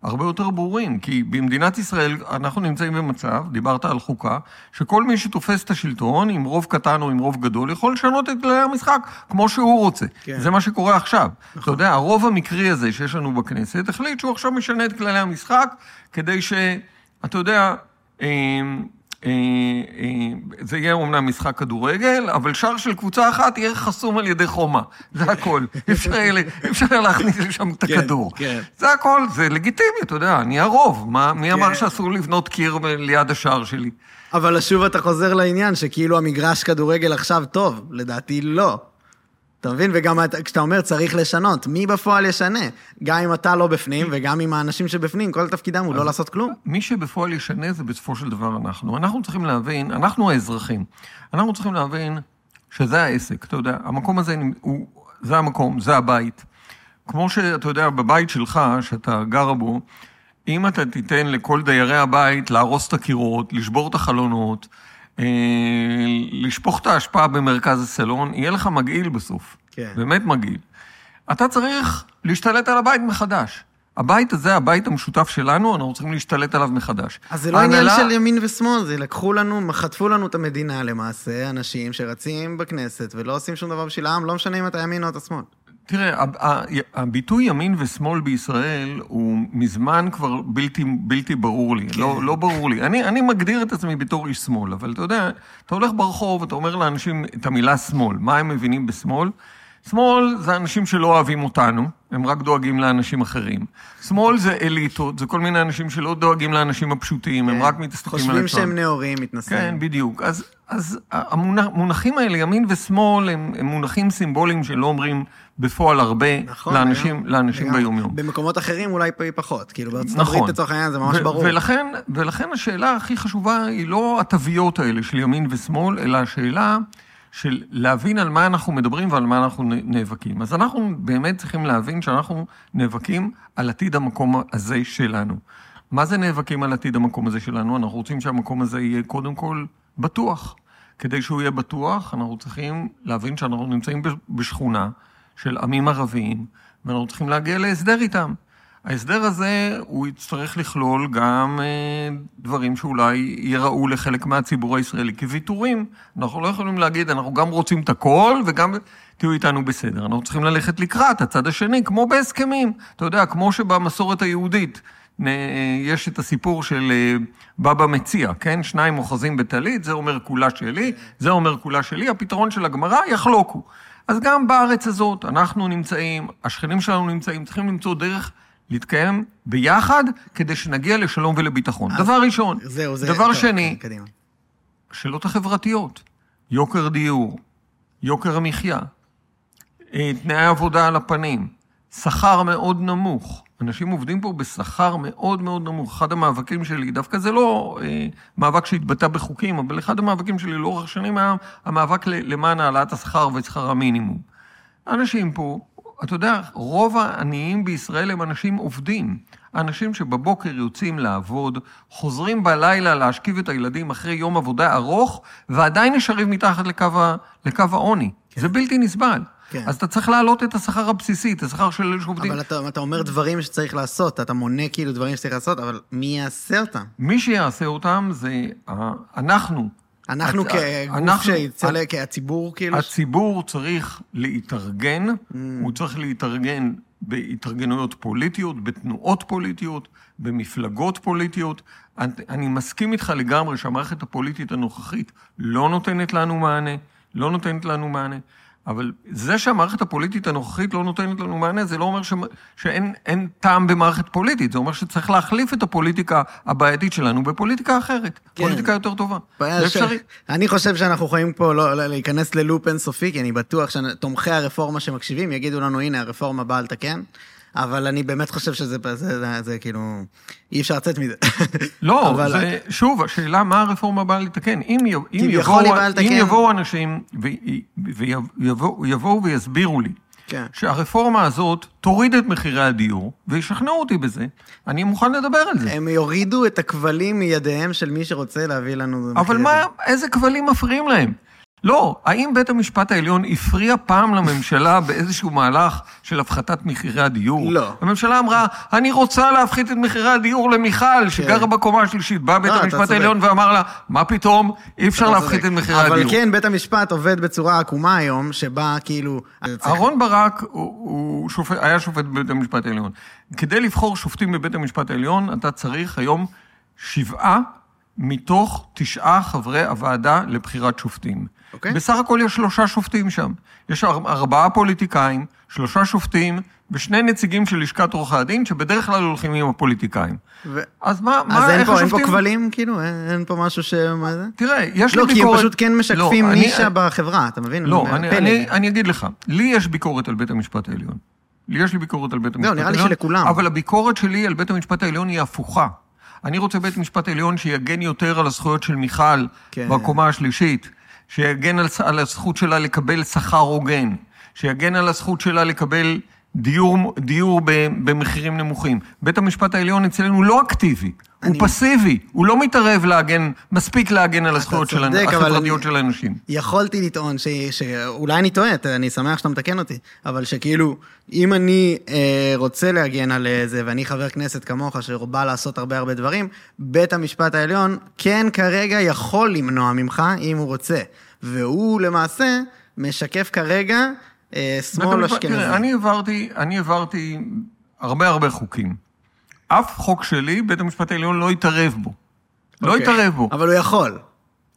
הרבה יותר ברורים, כי במדינת ישראל אנחנו נמצאים במצב, דיברת על חוקה, שכל מי שתופס את השלטון, עם רוב קטן או עם רוב גדול, יכול לשנות את כללי המשחק כמו שהוא רוצה. כן. זה מה שקורה עכשיו. אתה יודע, הרוב המקרי הזה שיש לנו בכנסת, החליט שהוא עכשיו משנה את כללי המשחק, כדי ש... אתה יודע, אה, זה יהיה אומנם משחק כדורגל, אבל שער של קבוצה אחת יהיה חסום על ידי חומה. זה הכל. אי אפשר להכניס לשם את כן, הכדור. כן. זה הכל, זה לגיטימי, אתה יודע, אני הרוב. מה, מי אמר כן. שאסור לבנות קיר ליד השער שלי? אבל שוב אתה חוזר לעניין שכאילו המגרש כדורגל עכשיו טוב, לדעתי לא. אתה מבין? וגם אתה- כשאתה אומר צריך לשנות, מי בפועל ישנה? גם אם אתה לא בפנים וגם אם האנשים שבפנים, כל תפקידם הוא לא לעשות כלום. מי שבפועל ישנה זה בסופו של דבר אנחנו. אנחנו צריכים להבין, אנחנו האזרחים, אנחנו צריכים להבין שזה העסק, אתה יודע, המקום הזה הוא, זה המקום, זה הבית. כמו שאתה יודע, בבית שלך, שאתה גר בו, אם אתה תיתן לכל דיירי הבית להרוס את הקירות, לשבור את החלונות, לשפוך את האשפה במרכז הסלון, יהיה לך מגעיל בסוף. כן. באמת מגעיל. אתה צריך להשתלט על הבית מחדש. הבית הזה, הבית המשותף שלנו, אנחנו צריכים להשתלט עליו מחדש. אז זה לא עניין ההנהלה- של ימין ושמאל, זה לקחו לנו, חטפו לנו את המדינה למעשה, אנשים שרצים בכנסת ולא עושים שום דבר בשביל העם, לא משנה אם אתה ימין או אתה שמאל. תראה, הביטוי ימין ושמאל בישראל הוא מזמן כבר בלתי, בלתי ברור לי, כן. לא, לא ברור לי. אני, אני מגדיר את עצמי בתור איש שמאל, אבל אתה יודע, אתה הולך ברחוב, אתה אומר לאנשים את המילה שמאל, מה הם מבינים בשמאל? שמאל זה אנשים שלא אוהבים אותנו, הם רק דואגים לאנשים אחרים. שמאל זה אליטות, זה כל מיני אנשים שלא דואגים לאנשים הפשוטים, הם רק מתעסקים על עצמם. כן. חושבים שהם נאורים, מתנשאים. כן, בדיוק. אז, אז המונחים האלה, ימין ושמאל, הם, הם מונחים סימבוליים שלא אומרים בפועל הרבה נכון, לאנשים, לאנשים לגמרי. ביום-יום. במקומות אחרים אולי פחות, כאילו בארצות נכון. הברית לצורך העניין זה ממש ו- ברור. ולכן, ולכן השאלה הכי חשובה היא לא התוויות האלה של ימין ושמאל, אלא השאלה של להבין על מה אנחנו מדברים ועל מה אנחנו נאבקים. אז אנחנו באמת צריכים להבין שאנחנו נאבקים על עתיד המקום הזה שלנו. מה זה נאבקים על עתיד המקום הזה שלנו? אנחנו רוצים שהמקום הזה יהיה קודם כל בטוח. כדי שהוא יהיה בטוח, אנחנו צריכים להבין שאנחנו נמצאים בש- בשכונה של עמים ערביים, ואנחנו צריכים להגיע להסדר איתם. ההסדר הזה, הוא יצטרך לכלול גם אה, דברים שאולי ייראו לחלק מהציבור הישראלי כוויתורים. אנחנו לא יכולים להגיד, אנחנו גם רוצים את הכל וגם תהיו איתנו בסדר. אנחנו צריכים ללכת לקראת הצד השני, כמו בהסכמים. אתה יודע, כמו שבמסורת היהודית יש את הסיפור של אה, בבא מציע, כן? שניים אוחזים בטלית, זה אומר כולה שלי, זה אומר כולה שלי, הפתרון של הגמרא, יחלוקו. אז גם בארץ הזאת אנחנו נמצאים, השכנים שלנו נמצאים, צריכים למצוא דרך להתקיים ביחד כדי שנגיע לשלום ולביטחון. דבר ראשון. זהו, זה... דבר טוב, שני, כן, קדימה. השאלות החברתיות, יוקר דיור, יוקר המחיה, אה, תנאי עבודה על הפנים, שכר מאוד נמוך. אנשים עובדים פה בשכר מאוד מאוד נמוך. אחד המאבקים שלי, דווקא זה לא אה, מאבק שהתבטא בחוקים, אבל אחד המאבקים שלי לאורך שנים היה המאבק למען העלאת השכר ושכר המינימום. אנשים פה, אתה יודע, רוב העניים בישראל הם אנשים עובדים. אנשים שבבוקר יוצאים לעבוד, חוזרים בלילה להשכיב את הילדים אחרי יום עבודה ארוך, ועדיין נשארים מתחת לקו, ה- לקו העוני. כן. זה בלתי נסבל. כן. אז אתה צריך להעלות את השכר הבסיסי, את השכר של אלה שעובדים. אבל אתה, אתה אומר דברים שצריך לעשות, אתה מונה כאילו דברים שצריך לעשות, אבל מי יעשה אותם? מי שיעשה אותם זה אנחנו. אנחנו הצ- כגוף אנחנו- שיצא, כהציבור כאילו? הציבור צריך להתארגן, Mm. הוא צריך להתארגן בהתארגנויות פוליטיות, בתנועות פוליטיות, במפלגות פוליטיות. אני, אני מסכים איתך לגמרי שהמערכת הפוליטית הנוכחית לא נותנת לנו מענה, לא נותנת לנו מענה. אבל זה שהמערכת הפוליטית הנוכחית לא נותנת לנו מענה, זה לא אומר ש... שאין אין טעם במערכת פוליטית, זה אומר שצריך להחליף את הפוליטיקה הבעייתית שלנו בפוליטיקה אחרת, כן. פוליטיקה יותר טובה. זה ש- אפשרי. אני חושב שאנחנו יכולים פה לא, לא, להיכנס ללופ אינסופי, כי אני בטוח שתומכי הרפורמה שמקשיבים יגידו לנו, הנה, הרפורמה באה לתקן, אבל אני באמת חושב שזה זה, זה, זה, כאילו, אי אפשר לצאת מזה. לא, אבל- זה, שוב, השאלה מה הרפורמה באה לתקן. אם, אם, יבואו, באה אם לתקן. יבואו אנשים ויבואו יבואו ויסבירו לי כן. שהרפורמה הזאת תוריד את מחירי הדיור, וישכנעו אותי בזה, אני מוכן לדבר על זה. הם יורידו את הכבלים מידיהם של מי שרוצה להביא לנו... אבל מה, דיור. איזה כבלים מפריעים להם? לא, האם בית המשפט העליון הפריע פעם לממשלה באיזשהו מהלך של הפחתת מחירי הדיור? לא. הממשלה אמרה, אני רוצה להפחית את מחירי הדיור למיכל, שגרה בקומה השלישית. בא בית כן. לא, המשפט. העליון ואמר לה, מה פתאום, אי אפשר אתה להפחית צודק. את מחירי הדיור. אבל כן, בית המשפט עובד בצורה עקומה היום, שבה כאילו... אהרון ברק הוא, הוא שופט, היה שופט בבית המשפט העליון. כדי לבחור שופטים בבית המשפט העליון, אתה צריך היום שבעה מתוך תשעה חברי הוועדה לבחירת שופטים. אוקיי. בסך הכל יש שלושה שופטים שם. יש אר- ארבעה פוליטיקאים, שלושה שופטים ושני נציגים של לשכת עורכי הדין, שבדרך כלל הולכים עם הפוליטיקאים. ו... אז מה, מה, אז אין איך פה, אין פה השופטים... כבלים, כאילו? אין, אין פה משהו ש... מה זה? תראה, יש לא, לי כי ביקורת... הם פשוט כן משקפים לא, אני- נישה בחברה, אתה מבין? לא, אני, פלג. אני, אני אגיד לך, לי יש ביקורת על בית המשפט העליון. לי יש לי ביקורת על בית המשפט נראה לי העליון. שלכולם. אבל הביקורת שלי על בית המשפט העליון היא הפוכה. אני רוצה בית משפט עליון שיגן יותר על הזכויות של מיכל כן. בקומה השלישית, שיגן על, על הזכות שלה לקבל שכר הוגן, שיגן על הזכות שלה לקבל דיור, דיור במחירים נמוכים. בית המשפט העליון אצלנו לא אקטיבי, הוא פסיבי, הוא לא מתערב להגן, מספיק להגן על הזכויות של, החברתיות אני- של האנשים. יכולתי לטעון ש... שאולי אני טועה, אני שמח שאתה מתקן אותי, אבל שכאילו, אם אני אה, רוצה להגן על אה, זה, ואני חבר כנסת כמוך, שבא לעשות הרבה הרבה דברים, בית המשפט העליון כן כרגע יכול למנוע ממך, אם הוא רוצה. והוא למעשה משקף כרגע אה, שמאל אשכנזי. אני אני העברתי הרבה הרבה חוקים. אף חוק שלי, בית המשפט העליון לא התערב בו. לא אוקיי. התערב בו. אבל הוא יכול.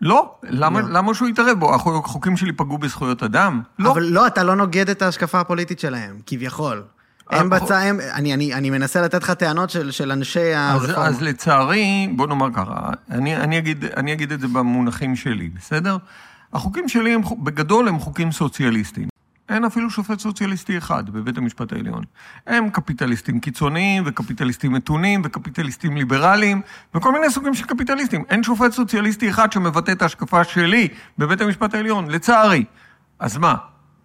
לא, למה, לא. למה שהוא יתערב בו? החוק- החוקים שלי פגעו בזכויות אדם? לא. אבל לא, אתה לא נוגד את ההשקפה הפוליטית שלהם, כביכול. הם אה. הם... אני, אני, אני מנסה לתת לך טענות של, של אנשי הרפורמה. אז לצערי, בוא נאמר ככה, אני, אני, אגיד, אני אגיד את זה במונחים שלי, בסדר? החוקים שלי הם, בגדול הם חוקים סוציאליסטיים. אין אפילו שופט סוציאליסטי אחד בבית המשפט העליון. הם קפיטליסטים קיצוניים, וקפיטליסטים מתונים, וקפיטליסטים ליברליים, וכל מיני סוגים של קפיטליסטים. אין שופט סוציאליסטי אחד שמבטא את ההשקפה שלי בבית המשפט העליון, לצערי. אז מה?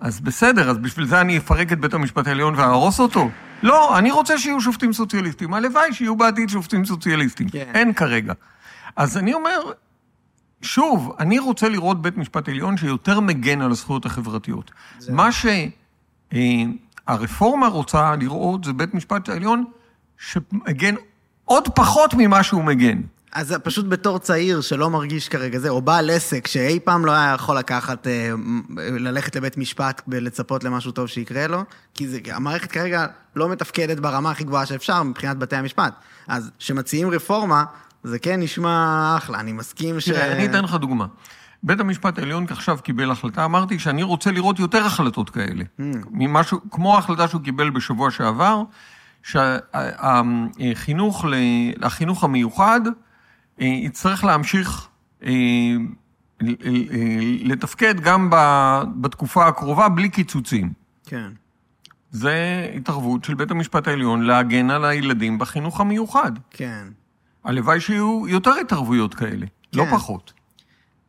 אז בסדר, אז בשביל זה אני אפרק את בית המשפט העליון ואהרוס אותו? לא, אני רוצה שיהיו שופטים סוציאליסטים. הלוואי שיהיו בעתיד שופטים סוציאליסטים. כן. אין כרגע. אז אני אומר, שוב, אני רוצה לראות בית משפט עליון שיותר מגן על הזכויות החברתיות. זהו. מה שהרפורמה רוצה לראות זה בית משפט עליון שמגן עוד פחות ממה שהוא מגן. אז זה פשוט בתור צעיר שלא מרגיש כרגע זה, או בעל עסק שאי פעם לא היה יכול לקחת, אה, ללכת לבית משפט ולצפות למשהו טוב שיקרה לו, כי זה, המערכת כרגע לא מתפקדת ברמה הכי גבוהה שאפשר מבחינת בתי המשפט. אז כשמציעים רפורמה, זה כן נשמע אחלה, אני מסכים ש... תראה, אני אתן לך דוגמה. בית המשפט העליון עכשיו קיבל החלטה, אמרתי שאני רוצה לראות יותר החלטות כאלה. Mm. ממשהו, כמו ההחלטה שהוא קיבל בשבוע שעבר, שהחינוך, החינוך המיוחד אה, יצטרך להמשיך אה, לתפקד גם בתקופה הקרובה בלי קיצוצים. כן. זה התערבות של בית המשפט העליון להגן על הילדים בחינוך המיוחד. כן. הלוואי שיהיו יותר התערבויות כאלה, לא כן. פחות.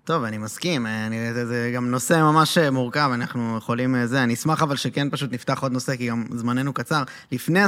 טוב, אני מסכים, אני, זה, זה גם נושא ממש מורכב, אנחנו יכולים אה, זה, אני אשמח אבל שכן פשוט נפתח עוד נושא, כי גם זמננו קצר. לפני,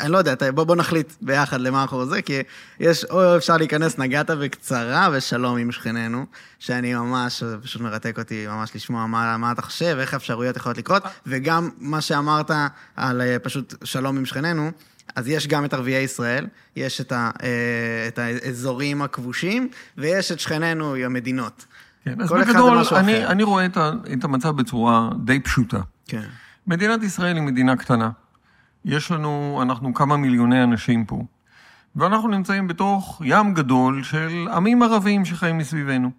אני לא יודע, בוא, בוא נחליט ביחד למה אנחנו זה, כי יש, או אפשר להיכנס, נגעת בקצרה ושלום עם שכנינו, שאני ממש, זה פשוט מרתק אותי ממש לשמוע מה, מה אתה חושב, איך האפשרויות יכולות לקרות, וגם מה שאמרת על אה, פשוט שלום עם שכנינו, אז יש גם את ערביי ישראל, יש את, ה, אה, את האזורים הכבושים, ויש את שכנינו, המדינות. כן, אז בגדול, אני. אני רואה את, ה, את המצב בצורה די פשוטה. כן. מדינת ישראל היא מדינה קטנה. יש לנו, אנחנו כמה מיליוני אנשים פה, ואנחנו נמצאים בתוך ים גדול של עמים ערביים שחיים מסביבנו.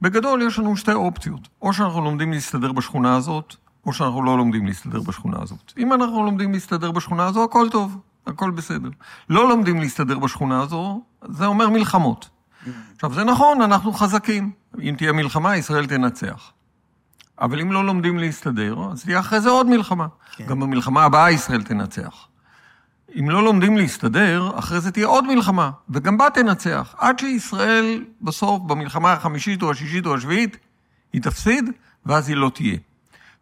בגדול יש לנו שתי אופציות, או שאנחנו לומדים להסתדר בשכונה הזאת, או שאנחנו לא לומדים להסתדר בשכונה הזאת. אם אנחנו לומדים להסתדר בשכונה הזו, הכל טוב, הכל בסדר. לא לומדים להסתדר בשכונה הזו, זה אומר מלחמות. עכשיו, זה נכון, אנחנו חזקים. אם תהיה מלחמה, ישראל תנצח. אבל אם לא לומדים להסתדר, אז תהיה אחרי זה עוד מלחמה. כן. גם במלחמה הבאה ישראל תנצח. אם לא לומדים להסתדר, אחרי זה תהיה עוד מלחמה, וגם בה תנצח. עד שישראל בסוף, במלחמה החמישית או השישית או השביעית, היא תפסיד, ואז היא לא תהיה.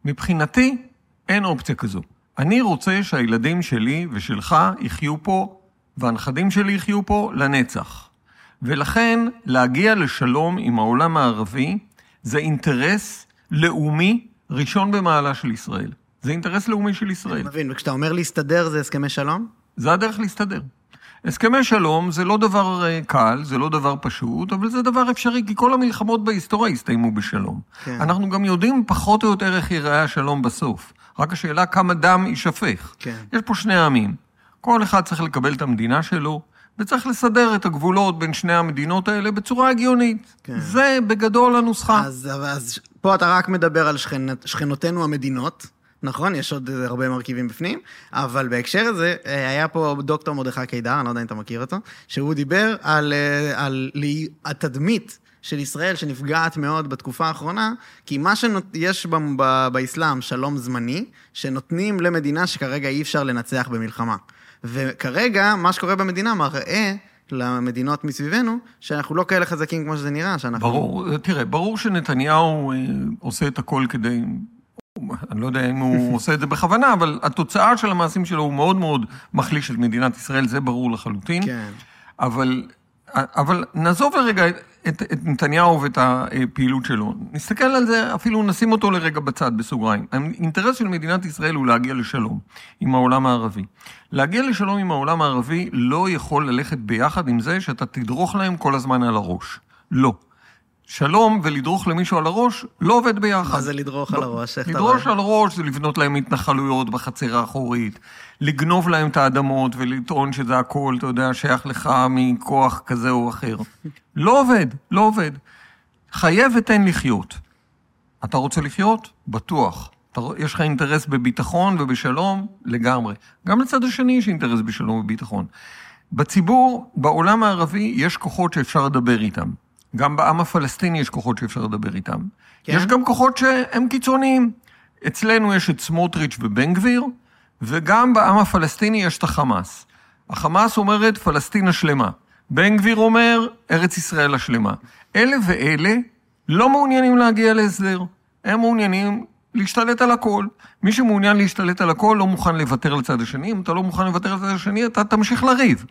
מבחינתי, אין אופציה כזו. אני רוצה שהילדים שלי ושלך יחיו פה, והנכדים שלי יחיו פה לנצח. ולכן, להגיע לשלום עם העולם הערבי זה אינטרס לאומי ראשון במעלה של ישראל. זה אינטרס לאומי של ישראל. אני מבין, וכשאתה אומר להסתדר זה הסכמי שלום? זה הדרך להסתדר. הסכמי שלום זה לא דבר אה, קל, זה לא דבר פשוט, אבל זה דבר אפשרי, כי כל המלחמות בהיסטוריה הסתיימו בשלום. כן. אנחנו גם יודעים פחות או יותר איך ייראה השלום בסוף. רק השאלה כמה דם יישפך. כן. יש פה שני עמים. כל אחד צריך לקבל את המדינה שלו, וצריך לסדר את הגבולות בין שני המדינות האלה בצורה הגיונית. כן. זה בגדול הנוסחה. אז, אז פה אתה רק מדבר על שכנ... שכנותינו המדינות, נכון? יש עוד הרבה מרכיבים בפנים, אבל בהקשר הזה, אה, היה פה דוקטור מרדכי קידר, אני לא יודע אם אתה מכיר אותו, שהוא דיבר על, אה, על לי- התדמית של ישראל שנפגעת מאוד בתקופה האחרונה, כי מה שיש ב- ב- באסלאם, שלום זמני, שנותנים למדינה שכרגע אי אפשר לנצח במלחמה. וכרגע, מה שקורה במדינה מראה למדינות מסביבנו, שאנחנו לא כאלה חזקים כמו שזה נראה, שאנחנו... ברור, תראה, ברור שנתניהו אה, עושה את הכל כדי... אני לא יודע אם הוא עושה את זה בכוונה, אבל התוצאה של המעשים שלו הוא מאוד מאוד מחליש את מדינת ישראל, זה ברור לחלוטין. כן. אבל, אבל נעזוב לרגע את, את, נתניהו ואת הפעילות שלו. נסתכל על זה, אפילו נשים אותו לרגע בצד, בסוגריים. האינטרס של מדינת ישראל הוא להגיע לשלום עם העולם הערבי. להגיע לשלום עם העולם הערבי לא יכול ללכת ביחד עם זה שאתה תדרוך להם כל הזמן על הראש. לא. שלום ולדרוך למישהו על הראש לא עובד ביחד. מה זה לדרוך על הראש? איך אתה לדרוש רואה? על ראש זה לבנות להם התנחלויות בחצר האחורית, לגנוב להם את האדמות ולטעון שזה הכל, אתה יודע, שייך לך מכוח כזה או אחר. לא עובד, לא עובד. חיה ותן לחיות. אתה רוצה לחיות? בטוח. אתה, יש לך אינטרס בביטחון ובשלום? לגמרי. גם לצד השני יש אינטרס בשלום וביטחון. בציבור, בעולם הערבי, יש כוחות שאפשר לדבר איתם. גם בעם הפלסטיני יש כוחות שאפשר לדבר איתם. כן? יש גם כוחות שהם קיצוניים. אצלנו יש את סמוטריץ' ובן גביר, וגם בעם הפלסטיני יש את החמאס. החמאס אומרת פלסטין השלמה. בן גביר אומר ארץ ישראל השלמה. אלה ואלה לא מעוניינים להגיע להסדר. הם מעוניינים להשתלט על הכל. מי שמעוניין להשתלט על הכל לא מוכן לוותר לצד השני. אם אתה לא מוכן לוותר לצד השני, אתה תמשיך לריב.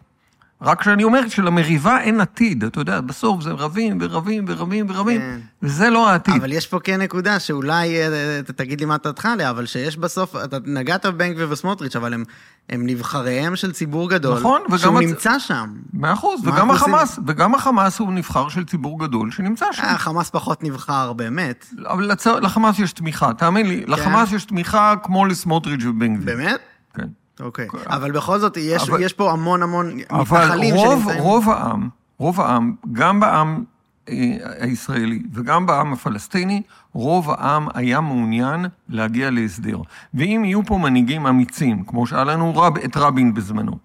רק שאני אומר שלמריבה אין עתיד, אתה יודע, בסוף זה רבים ורבים ורבים ורבים, כן. וזה לא העתיד. אבל יש פה כן נקודה שאולי, אה, ת- תגיד לי מה דעתך עליה, אבל שיש בסוף, אתה נגעת בבן גביר וסמוטריץ', אבל הם, הם נבחריהם של ציבור גדול, נכון, וגם שהוא הצ- נמצא שם. מאה אחוז, וגם אנחנו עושים? החמאס, וגם החמאס הוא נבחר של ציבור גדול שנמצא שם. אה, חמאס פחות נבחר, באמת. אבל לצ... לחמאס יש תמיכה, תאמין לי, לחמאס יש תמיכה כמו לסמוטריץ' ובן גביר. באמת? אוקיי. אבל בכל זאת, יש, אבל- יש פה המון המון אבל מתנחלים רוב, שנמצאים... רוב העם, רוב העם, גם בעם אה, הישראלי וגם בעם הפלסטיני, רוב העם היה מעוניין להגיע להסדר. ואם יהיו פה מנהיגים אמיצים, כמו שהיה לנו רב, את רבין בזמנו,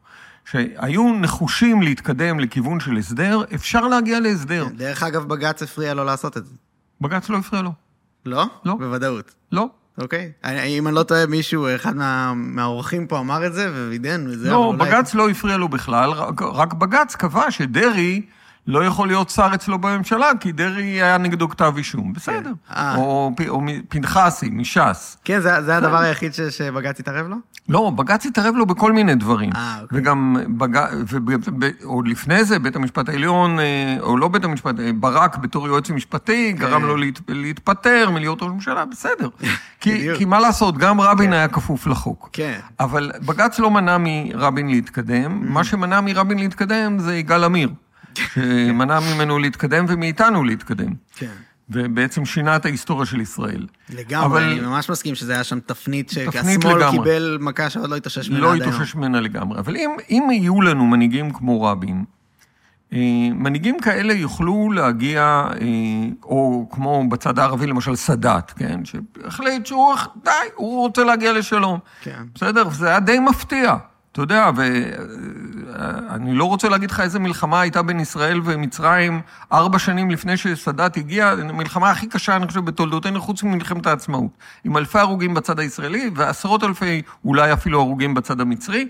שהיו נחושים להתקדם לכיוון של הסדר, אפשר להגיע להסדר. דרך אגב, בג"ץ הפריע לו לעשות את זה. בג"ץ לא הפריע לו. לא? לא. בוודאות. לא. אוקיי. אני- אם אני לא טועה, מישהו, אחד מה- מהאורחים פה אמר את זה, ווידאנו את זה. לא, אולי- בג"ץ לא הפריע לו בכלל, רק, רק בג"ץ קבע שדרעי לא יכול להיות שר אצלו בממשלה, כי דרעי היה נגדו כתב אישום. בסדר. אה. או, או מ- פנחסי, מש"ס. כן, זה זה הדבר היחיד ש- שבג"ץ התערב לו? לא, בג"ץ התערב לו בכל מיני דברים. אה, אוקיי. וגם, בג... ועוד לפני זה, בית המשפט העליון, אה, או לא בית המשפט, אה, ברק בתור יועץ משפטי, גרם לו להת... להתפטר מלהיות ראש ממשלה, בסדר. כי. כי מה לעשות, גם רבין היה כפוף לחוק. כן. אבל בג"ץ לא מנע מרבין להתקדם, מה שמנע מרבין להתקדם זה יגאל עמיר, שמנע ממנו להתקדם ומאיתנו להתקדם. כן. ובעצם שינה את ההיסטוריה של ישראל. לגמרי, אבל- אני ממש מסכים שזה היה שם תפנית שהשמאל. קיבל מכה שעוד לא התאושש ממנה לא עד היום. התאושש ממנה לגמרי. אבל אם, אם יהיו לנו מנהיגים כמו רבין, אה, מנהיגים כאלה יוכלו להגיע, אה, או כמו בצד הערבי למשל סאדאת, כן? שהחליט שהוא, די, הוא רוצה להגיע לשלום. כן. בסדר? זה היה די מפתיע. אתה יודע, ואני לא רוצה להגיד לך איזה מלחמה הייתה בין ישראל ומצרים ארבע שנים לפני שסאדאת הגיע, המלחמה הכי קשה, אני חושב, בתולדותינו, חוץ ממלחמת העצמאות. עם אלפי הרוגים בצד הישראלי ועשרות אלפי, אולי אפילו הרוגים בצד המצרי,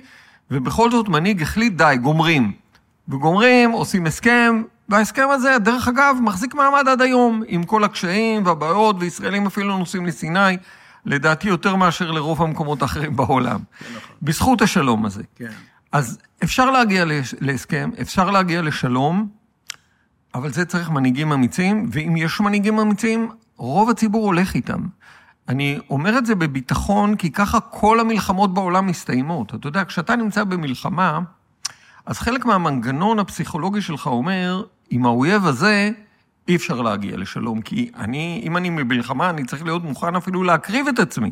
ובכל זאת מנהיג החליט, די, גומרים. וגומרים, עושים הסכם, וההסכם הזה, דרך אגב, מחזיק מעמד עד היום, עם כל הקשיים והבעיות, וישראלים אפילו נוסעים לסיני, לדעתי יותר מאשר לרוב המקומות האחרים בעולם. בזכות השלום הזה. כן. אז אפשר להגיע להסכם, אפשר להגיע לשלום, אבל זה צריך מנהיגים אמיצים, ואם יש מנהיגים אמיצים, רוב הציבור הולך איתם. אני אומר את זה בביטחון, כי ככה כל המלחמות בעולם מסתיימות. אתה יודע, כשאתה נמצא במלחמה, אז חלק מהמנגנון הפסיכולוגי שלך אומר, עם האויב הזה אי אפשר להגיע לשלום, כי אני, אם אני במלחמה, אני צריך להיות מוכן אפילו להקריב את עצמי.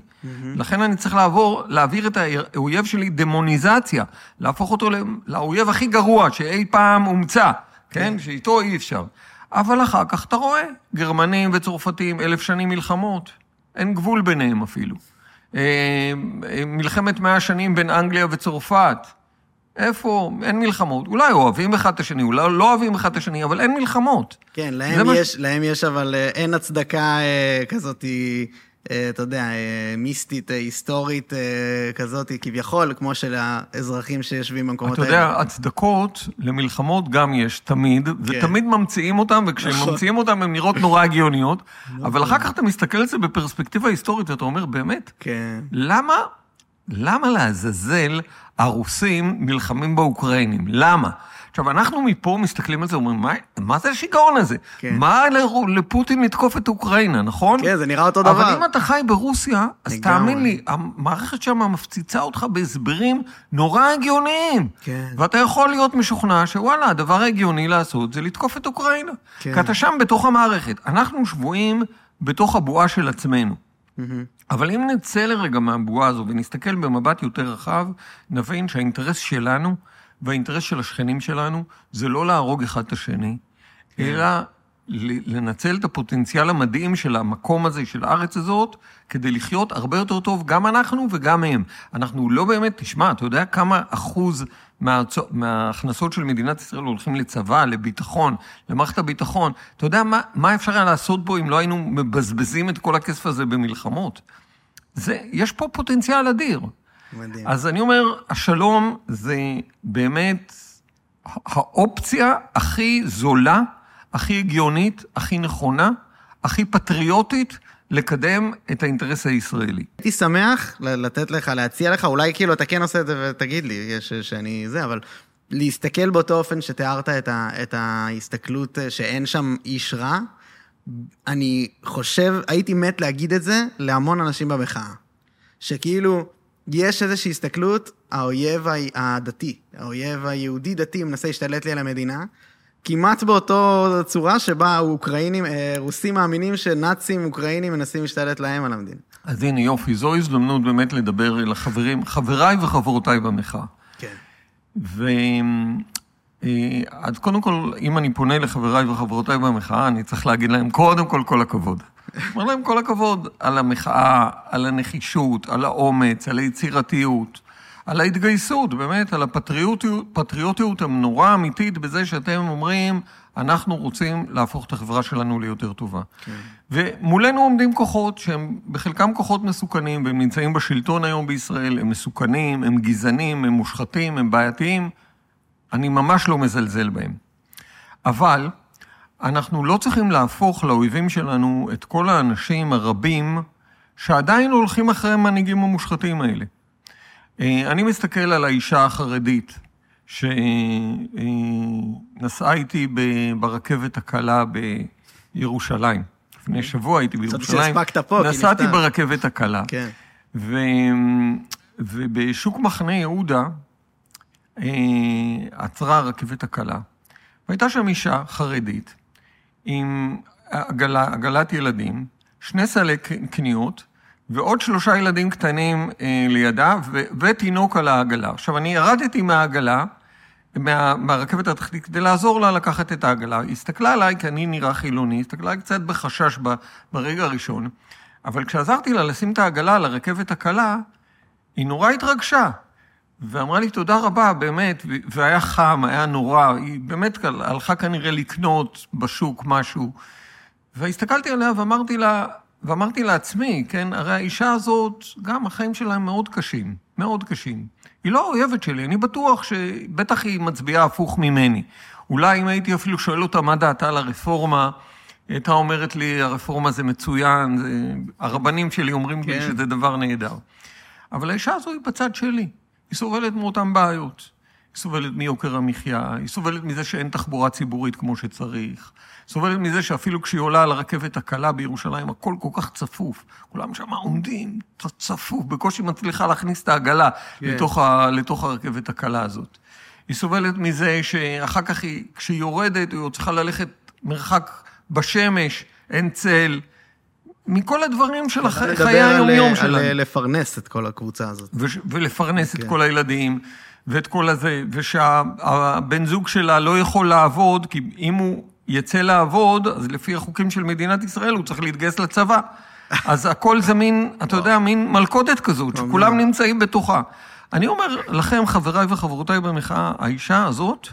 לכן אני צריך לעבור, להעביר את האויב שלי דמוניזציה, להפוך אותו לאויב הכי גרוע שאי פעם הומצא, כן? שאיתו אי אפשר. אבל אחר כך אתה רואה, גרמנים וצרפתים, אלף שנים מלחמות, אין גבול ביניהם אפילו. אה, אה, מלחמת מאה שנים בין אנגליה וצרפת, איפה? אין מלחמות. אולי אוהבים אחד את השני, אולי לא אוהבים אחד את השני, אבל אין מלחמות. כן, להם מה- יש, להם יש, אבל אה, אין הצדקה אה, כזאת, אה, אתה יודע, אה, מיסטית, אה, היסטורית אה, כזאת, כביכול, כמו של האזרחים שיושבים במקומות אתה האלה. יודע, הצדקות למלחמות גם יש, תמיד, ותמיד ממציאים אותם, וכשהם נכון. ממציאים אותם הן נראות נורא הגיוניות, אבל אחר כך אתה מסתכל על זה בפרספקטיבה היסטורית, ואתה אומר, באמת, כן. למה, למה לעזאזל הרוסים נלחמים באוקראינים? למה? עכשיו, אנחנו מפה מסתכלים על זה ואומרים, מה, מה זה השיגעון הזה? כן. מה לרו- לפוטין לתקוף את אוקראינה, נכון? כן, זה נראה אותו אבל דבר. אם אתה חי ברוסיה, אז לגמרי. תאמין לי, המערכת שם מפציצה אותך בהסברים נורא הגיוניים. כן. ואתה יכול להיות משוכנע שוואלה, הדבר ההגיוני לעשות זה לתקוף את אוקראינה. כן. כי אתה שם בתוך המערכת. אנחנו שבויים בתוך הבועה של עצמנו. מהמם. אבל אם נצא לרגע מהבועה הזו ונסתכל במבט יותר רחב, נבין שהאינטרס שלנו והאינטרס של השכנים שלנו זה לא להרוג אחד את השני, אלא ל- לנצל את הפוטנציאל המדהים של המקום הזה, של הארץ הזאת, כדי לחיות הרבה יותר טוב, גם אנחנו וגם הם. אנחנו לא באמת, תשמע, אתה יודע כמה אחוז מההצ- מההכנסות של מדינת ישראל הולכים לצבא, לביטחון, למערכת הביטחון. אתה יודע מה, מה אפשר היה לעשות בו אם לא היינו מבזבזים את כל הכסף הזה במלחמות? זה, יש פה פוטנציאל אדיר. מדהים. אז אני אומר, השלום זה באמת האופציה הכי זולה, הכי הגיונית, הכי נכונה, הכי פטריוטית לקדם את האינטרס הישראלי. הייתי שמח לתת לך, להציע לך, אולי כאילו אתה כן עושה את זה ותגיד לי, יש, שאני זה, אבל להסתכל באותו אופן שתיארת את, ה, את ההסתכלות אה, שאין שם איש רע, אני חושב, הייתי מת להגיד את זה להמון אנשים במחאה. שכאילו, יש איזושהי הסתכלות, האויב הדתי, האויב היהודי-דתי מנסה להשתלט לי על המדינה, כמעט באותו צורה שבה האוקראינים, אה, רוסים מאמינים שנאצים אוקראינים מנסים להשתלט להם על המדינה. אז הנה יופי, זו הזדמנות באמת לדבר אל החברים, חבריי וחברותיי במחאה. כן. אה, אז קודם כל, אם אני פונה לחבריי וחברותיי במחאה, אני צריך להגיד להם, קודם כל, כל הכבוד. אומר להם כל הכבוד על המחאה, על הנחישות, על האומץ, על היצירתיות, על ההתגייסות, באמת, על הפטריוטיות הנורא האמיתית בזה שאתם אומרים, אנחנו רוצים להפוך את החברה שלנו ליותר טובה. כן. ומולנו עומדים כוחות שהם בחלקם כוחות מסוכנים, והם נמצאים בשלטון היום בישראל, הם מסוכנים, הם גזענים, הם מושחתים, הם בעייתיים. אני ממש לא מזלזל בהם. אבל אנחנו לא צריכים להפוך לאויבים שלנו את כל האנשים הרבים שעדיין הולכים אחרי המנהיגים המושחתים האלה. אה, אני מסתכל על האישה החרדית שנסעה איתי ברכבת הקלה בירושלים. לפני שבוע הייתי בירושלים. נסעתי ברכבת הקלה. כן. ובשוק מחנה יהודה עצרה הרכבת הקלה, והייתה שם אישה חרדית עם עגלה, עגלת ילדים, שני סלי קניות, ועוד שלושה ילדים קטנים אה, לידה, ו- ותינוק על העגלה. עכשיו, אני ירדתי מהעגלה, מה, מהרכבת התחתית, כדי לעזור לה לקחת את העגלה. היא הסתכלה עליי, כי אני נראה חילוני, הסתכלה עליי קצת בחשש ב, ברגע הראשון, אבל כשעזרתי לה לשים את העגלה על הרכבת הקלה, היא נורא התרגשה. ואמרה לי, תודה רבה, באמת, והיה חם, היה נורא, היא באמת הלכה כנראה לקנות בשוק משהו. והסתכלתי עליה ואמרתי לה, ואמרתי לעצמי, כן, הרי האישה הזאת, גם החיים שלה הם מאוד קשים, מאוד קשים. היא לא האויבת שלי, אני בטוח שבטח היא מצביעה הפוך ממני. אולי אם הייתי אפילו שואל אותה מה דעתה על הרפורמה, היא הייתה אומרת לי, הרפורמה זה מצוין, זה... הרבנים שלי אומרים כן. לי שזה דבר נהדר. אבל האישה הזו היא בצד שלי. היא סובלת מאותן בעיות. היא סובלת מיוקר המחיה, היא סובלת מזה שאין תחבורה ציבורית כמו שצריך, היא סובלת מזה שאפילו כשהיא עולה על הרכבת הקלה בירושלים, הכל כל כך צפוף. כולם שם עומדים, צפוף, בקושי מצליחה להכניס את העגלה כן. לתוך, ה, לתוך הרכבת הקלה הזאת. היא סובלת מזה שאחר כך, היא, כשהיא יורדת, היא צריכה ללכת מרחק בשמש, אין צל. מכל הדברים של חיי היום-יום שלנו. על לפרנס את כל הקבוצה הזאת. ולפרנס את כן. כל הילדים, ואת כל הזה, ושהבן זוג שלה לא יכול לעבוד, כי אם הוא יצא לעבוד, אז לפי החוקים של מדינת ישראל הוא צריך להתגייס לצבא. אז הכל זה מין, אתה יודע, מין מלכודת כזאת, שכולם נמצאים בתוכה. אני אומר לכם, חבריי וחברותיי במחאה, האישה הזאת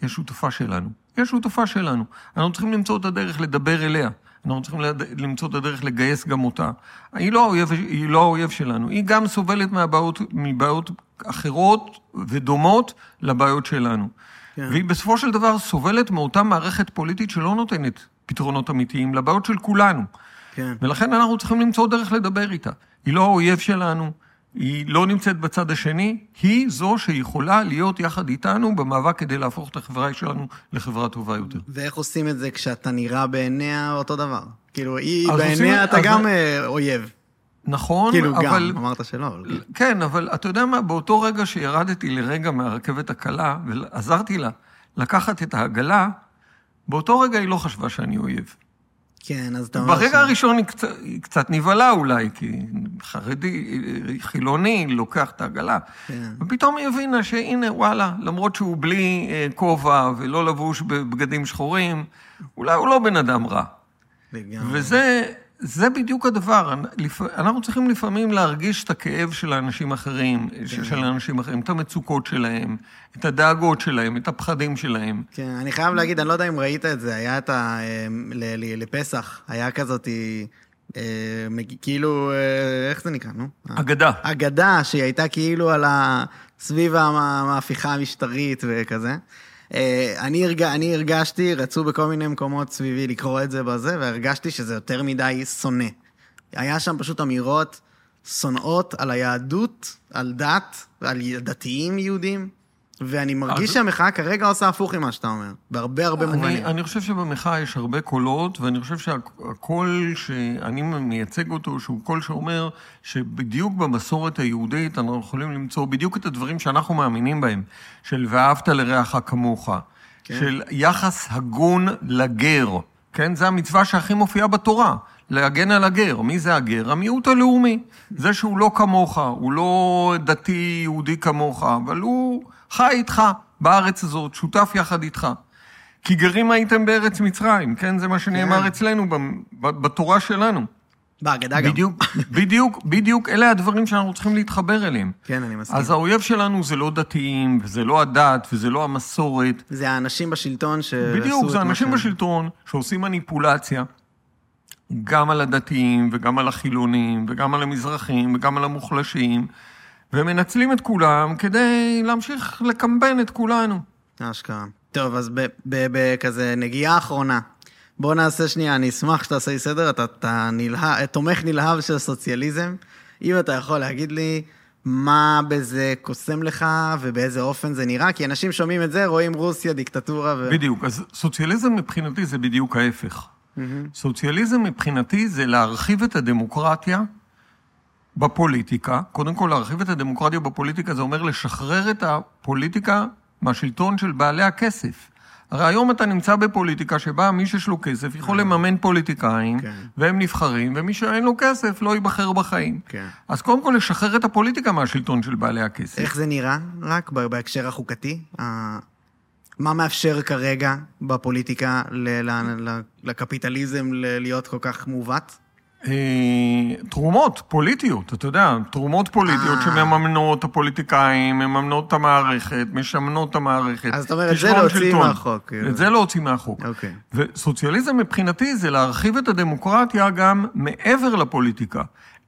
היא שותפה שלנו. היא השותפה שלנו. אנחנו צריכים למצוא את הדרך לדבר אליה. אנחנו צריכים למצוא את הדרך לגייס גם אותה. היא לא האויב, היא לא האויב שלנו, היא גם סובלת מהבעיות, מבעיות אחרות ודומות לבעיות שלנו. כן. והיא בסופו של דבר סובלת מאותה מערכת פוליטית שלא נותנת פתרונות אמיתיים לבעיות של כולנו. כן. ולכן אנחנו צריכים למצוא דרך לדבר איתה. היא לא האויב שלנו, היא לא נמצאת בצד השני, היא זו שיכולה להיות יחד איתנו במאבק כדי להפוך את החברה שלנו לחברה טובה יותר. ואיך עושים את זה כשאתה נראה בעיניה אותו דבר? כאילו, היא בעיניה אתה גם אה, אויב. נכון, כאילו אבל... כאילו גם, אמרת שלא. אבל... כן. כן, אבל אתה יודע מה, באותו רגע שירדתי לרגע מהרכבת הקלה ועזרתי לה לקחת את העגלה, באותו רגע היא לא חשבה שאני אויב. כן, אז אתה אומר... ברגע ש... הראשון היא קצת, היא קצת נבהלה אולי, כי חרדי, חילוני, לוקח את העגלה. כן. ופתאום היא הבינה שהנה, וואלה, למרות שהוא בלי אה, כובע ולא לבוש בבגדים שחורים, אולי הוא לא בן אדם רע. לגמרי. וזה... זה בדיוק הדבר. אנחנו צריכים לפעמים להרגיש את הכאב של האנשים האחרים, כן. של האנשים אחרים, את המצוקות שלהם, את הדאגות שלהם, את הפחדים שלהם. כן, אני חייב להגיד, אני לא יודע אם ראית את זה, היה את ה... אה, לפסח, היה כזאת... אה, כאילו, אה, איך זה נקרא, נו? אגדה. אגדה, שהיא הייתה כאילו על ה... סביב המהפכה המשטרית וכזה. אה, אני, הרג... אני הרגשתי, רצו בכל מיני מקומות סביבי לקרוא את זה בזה, והרגשתי שזה יותר מדי שונא. היה שם פשוט אמירות שונאות על היהדות, על דת, על דתיים יהודים. ואני מרגיש אז- שהמחאה כרגע עושה הפוך ממה שאתה אומר, בהרבה הרבה מובנים. אני, אני חושב שבמחאה יש הרבה קולות, ואני חושב שהקול שאני מייצג אותו, שהוא קול שאומר שבדיוק במסורת היהודית אנחנו יכולים למצוא בדיוק את הדברים שאנחנו מאמינים בהם, של ואהבת לרעך כמוך, כן. של יחס הגון לגר, כן? זו המצווה שהכי מופיעה בתורה. להגן על הגר. מי זה הגר? המיעוט הלאומי. זה שהוא לא כמוך, הוא לא דתי יהודי כמוך, אבל הוא חי איתך בארץ הזאת, שותף יחד איתך. כי גרים הייתם בארץ מצרים, כן? זה מה שנאמר כן. אצלנו בתורה שלנו. בהגדה גם. בדיוק, בדיוק, בדיוק, אלה הדברים שאנחנו צריכים להתחבר אליהם. כן, אני מסכים. אז האויב שלנו זה לא דתיים, וזה לא הדת, וזה לא המסורת. זה האנשים בשלטון את בדיוק, זה מה אנשים ש- בשלטון שעושים מניפולציה, גם על הדתיים, וגם על החילונים, וגם על המזרחים, וגם על המוחלשים, ומנצלים את כולם כדי להמשיך לקמבן את כולנו. אשכרה. טוב, אז בכזה נגיעה אחרונה. בוא נעשה שנייה, אני אשמח שתעשה לי סדר, אתה, אתה נלהב, תומך נלהב של סוציאליזם. אם אתה יכול להגיד לי מה בזה קוסם לך ובאיזה אופן זה נראה, כי אנשים שומעים את זה, רואים רוסיה, דיקטטורה ו... בדיוק, אז סוציאליזם מבחינתי זה בדיוק ההפך. סוציאליזם מבחינתי זה להרחיב את הדמוקרטיה בפוליטיקה. קודם כל, להרחיב את הדמוקרטיה בפוליטיקה זה אומר לשחרר את הפוליטיקה מהשלטון של בעלי הכסף. הרי היום אתה נמצא בפוליטיקה שבה מי שיש לו כסף יכול לממן פוליטיקאים, כן. והם נבחרים, ומי שאין לו כסף לא ייבחר בחיים. כן. אז קודם כל לשחרר את הפוליטיקה מהשלטון של בעלי הכסף. איך זה נראה, רק בהקשר החוקתי? מה מאפשר כרגע בפוליטיקה לקפיטליזם להיות כל כך מעוות? אה, תרומות פוליטיות, אתה יודע, תרומות פוליטיות אה. שמממנות את הפוליטיקאים, מממנות את המערכת, משמנות את המערכת. אז זאת אומרת, זה כישלון להוציא. מהחוק, כאילו. את זה להוציא מהחוק. אוקיי. וסוציאליזם מבחינתי זה להרחיב את הדמוקרטיה גם מעבר לפוליטיקה,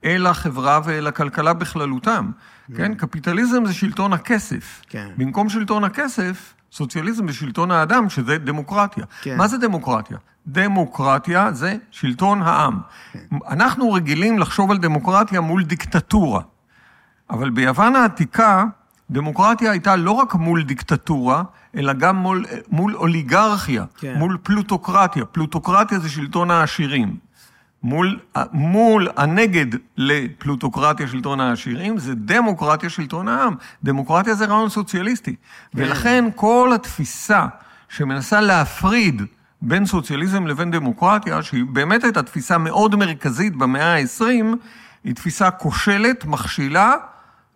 אל החברה ואל הכלכלה בכללותם. כן, קפיטליזם זה שלטון הכסף. כן. במקום שלטון הכסף, סוציאליזם זה שלטון האדם, שזה דמוקרטיה. כן. מה זה דמוקרטיה? דמוקרטיה זה שלטון העם. אנחנו רגילים לחשוב על דמוקרטיה מול דיקטטורה. אבל ביוון העתיקה, דמוקרטיה הייתה לא רק מול דיקטטורה, אלא גם מול, מול אוליגרכיה, כן. מול פלוטוקרטיה. פלוטוקרטיה זה שלטון העשירים. מול, מול הנגד לפלוטוקרטיה, שלטון העשירים, זה דמוקרטיה, שלטון העם. דמוקרטיה זה רעיון סוציאליסטי. ולכן כל התפיסה שמנסה להפריד בין סוציאליזם לבין דמוקרטיה, שהיא באמת הייתה תפיסה מאוד מרכזית במאה ה-20, היא תפיסה כושלת, מכשילה,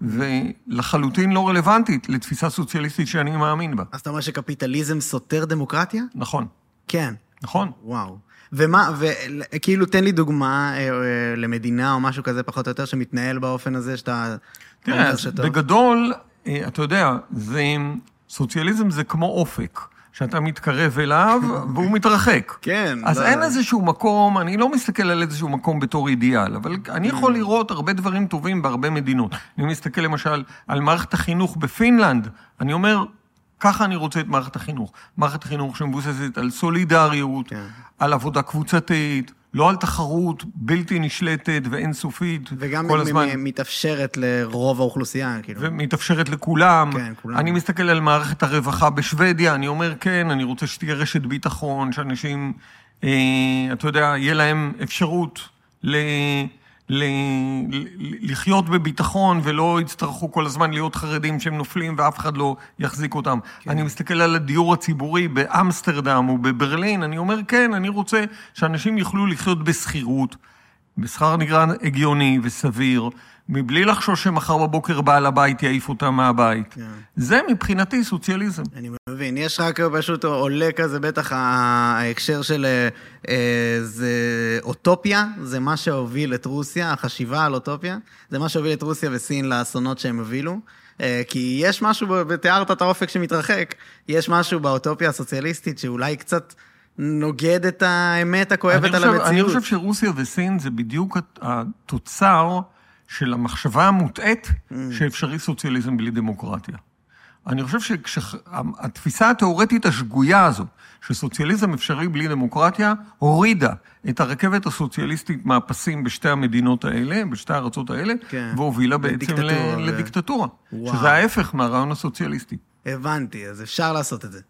ולחלוטין לא רלוונטית לתפיסה סוציאליסטית שאני מאמין בה. אז אתה אומר שקפיטליזם סותר דמוקרטיה? נכון, כן. נכון. וואו. ומה, וכאילו תן לי דוגמה אה, אה, למדינה או משהו כזה פחות או יותר שמתנהל באופן הזה שאתה תראה, אז שטוב. בגדול, אה, אתה יודע, זה, סוציאליזם זה כמו אופק, שאתה מתקרב אליו והוא מתרחק. כן. אז לא- אין איזשהו מקום, אני לא מסתכל על איזשהו מקום בתור אידיאל, אבל אני יכול Mm. לראות הרבה דברים טובים בהרבה מדינות. אני מסתכל למשל על מערכת החינוך בפינלנד, אני אומר, ככה אני רוצה את מערכת החינוך. מערכת חינוך שמבוססת על סולידריות, כן. על עבודה קבוצתית, לא על תחרות בלתי נשלטת ואינסופית וגם כל הזמן. מ- מתאפשרת לרוב האוכלוסייה, כאילו. ומתאפשרת לכולם. כן, כולם. אני מסתכל על מערכת הרווחה בשוודיה, אני אומר, כן, אני רוצה שתהיה רשת ביטחון, שאנשים, אה, אתה יודע, יהיה להם אפשרות ל... ל... לחיות בביטחון ולא יצטרכו כל הזמן להיות חרדים שהם נופלים ואף אחד לא יחזיק אותם. כן. אני מסתכל על הדיור הציבורי באמסטרדם או בברלין, אני אומר, כן, אני רוצה שאנשים יוכלו לחיות בשכירות, בשכר נגרע הגיוני וסביר, מבלי לחשוש שמחר בבוקר בעל הבית יעיף אותם מהבית. כן. זה מבחינתי סוציאליזם. אני מבין, יש רק פשוט עולה כזה בטח ההקשר של אה, זה אוטופיה, זה מה שהוביל את רוסיה, החשיבה על אוטופיה, זה מה שהוביל את רוסיה וסין לאסונות שהם הובילו. אה, כי יש משהו, ותיארת את האופק שמתרחק, יש משהו באוטופיה הסוציאליסטית שאולי קצת נוגד את האמת הכואבת על חושב, המציאות. אני חושב שרוסיה וסין זה בדיוק הת- התוצר של המחשבה המוטעית Mm. שאפשרי סוציאליזם בלי דמוקרטיה. אני חושב שהתפיסה התיאורטית השגויה הזו, שסוציאליזם אפשרי בלי דמוקרטיה, הורידה את הרכבת הסוציאליסטית מהפסים בשתי המדינות האלה, בשתי הארצות האלה, כן. והובילה בעצם לדיקטטורה ו- לדיקטטורה, וואו. שזה ההפך מהרעיון הסוציאליסטי. הבנתי, אז אפשר לעשות את זה.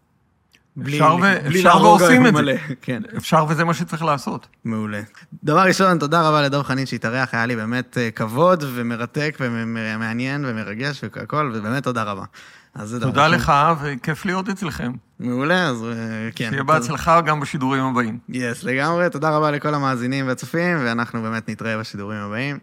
בלי- אפשר ו- בלי אפשר להרוג ועושים את זה. מלא, כן. אפשר וזה מה שצריך לעשות. מעולה. דבר ראשון, תודה רבה לדב חנין שהתארח, היה לי באמת אה, כבוד ומרתק ומעניין ומרגש והכל, ובאמת תודה רבה. אז זה דבר תודה. לך, וכיף להיות אצלכם. מעולה, אז אה, כן. שיהיה. בהצלחה גם בשידורים הבאים. יס, לגמרי. תודה רבה לכל המאזינים והצופים, ואנחנו באמת נתראה בשידורים הבאים.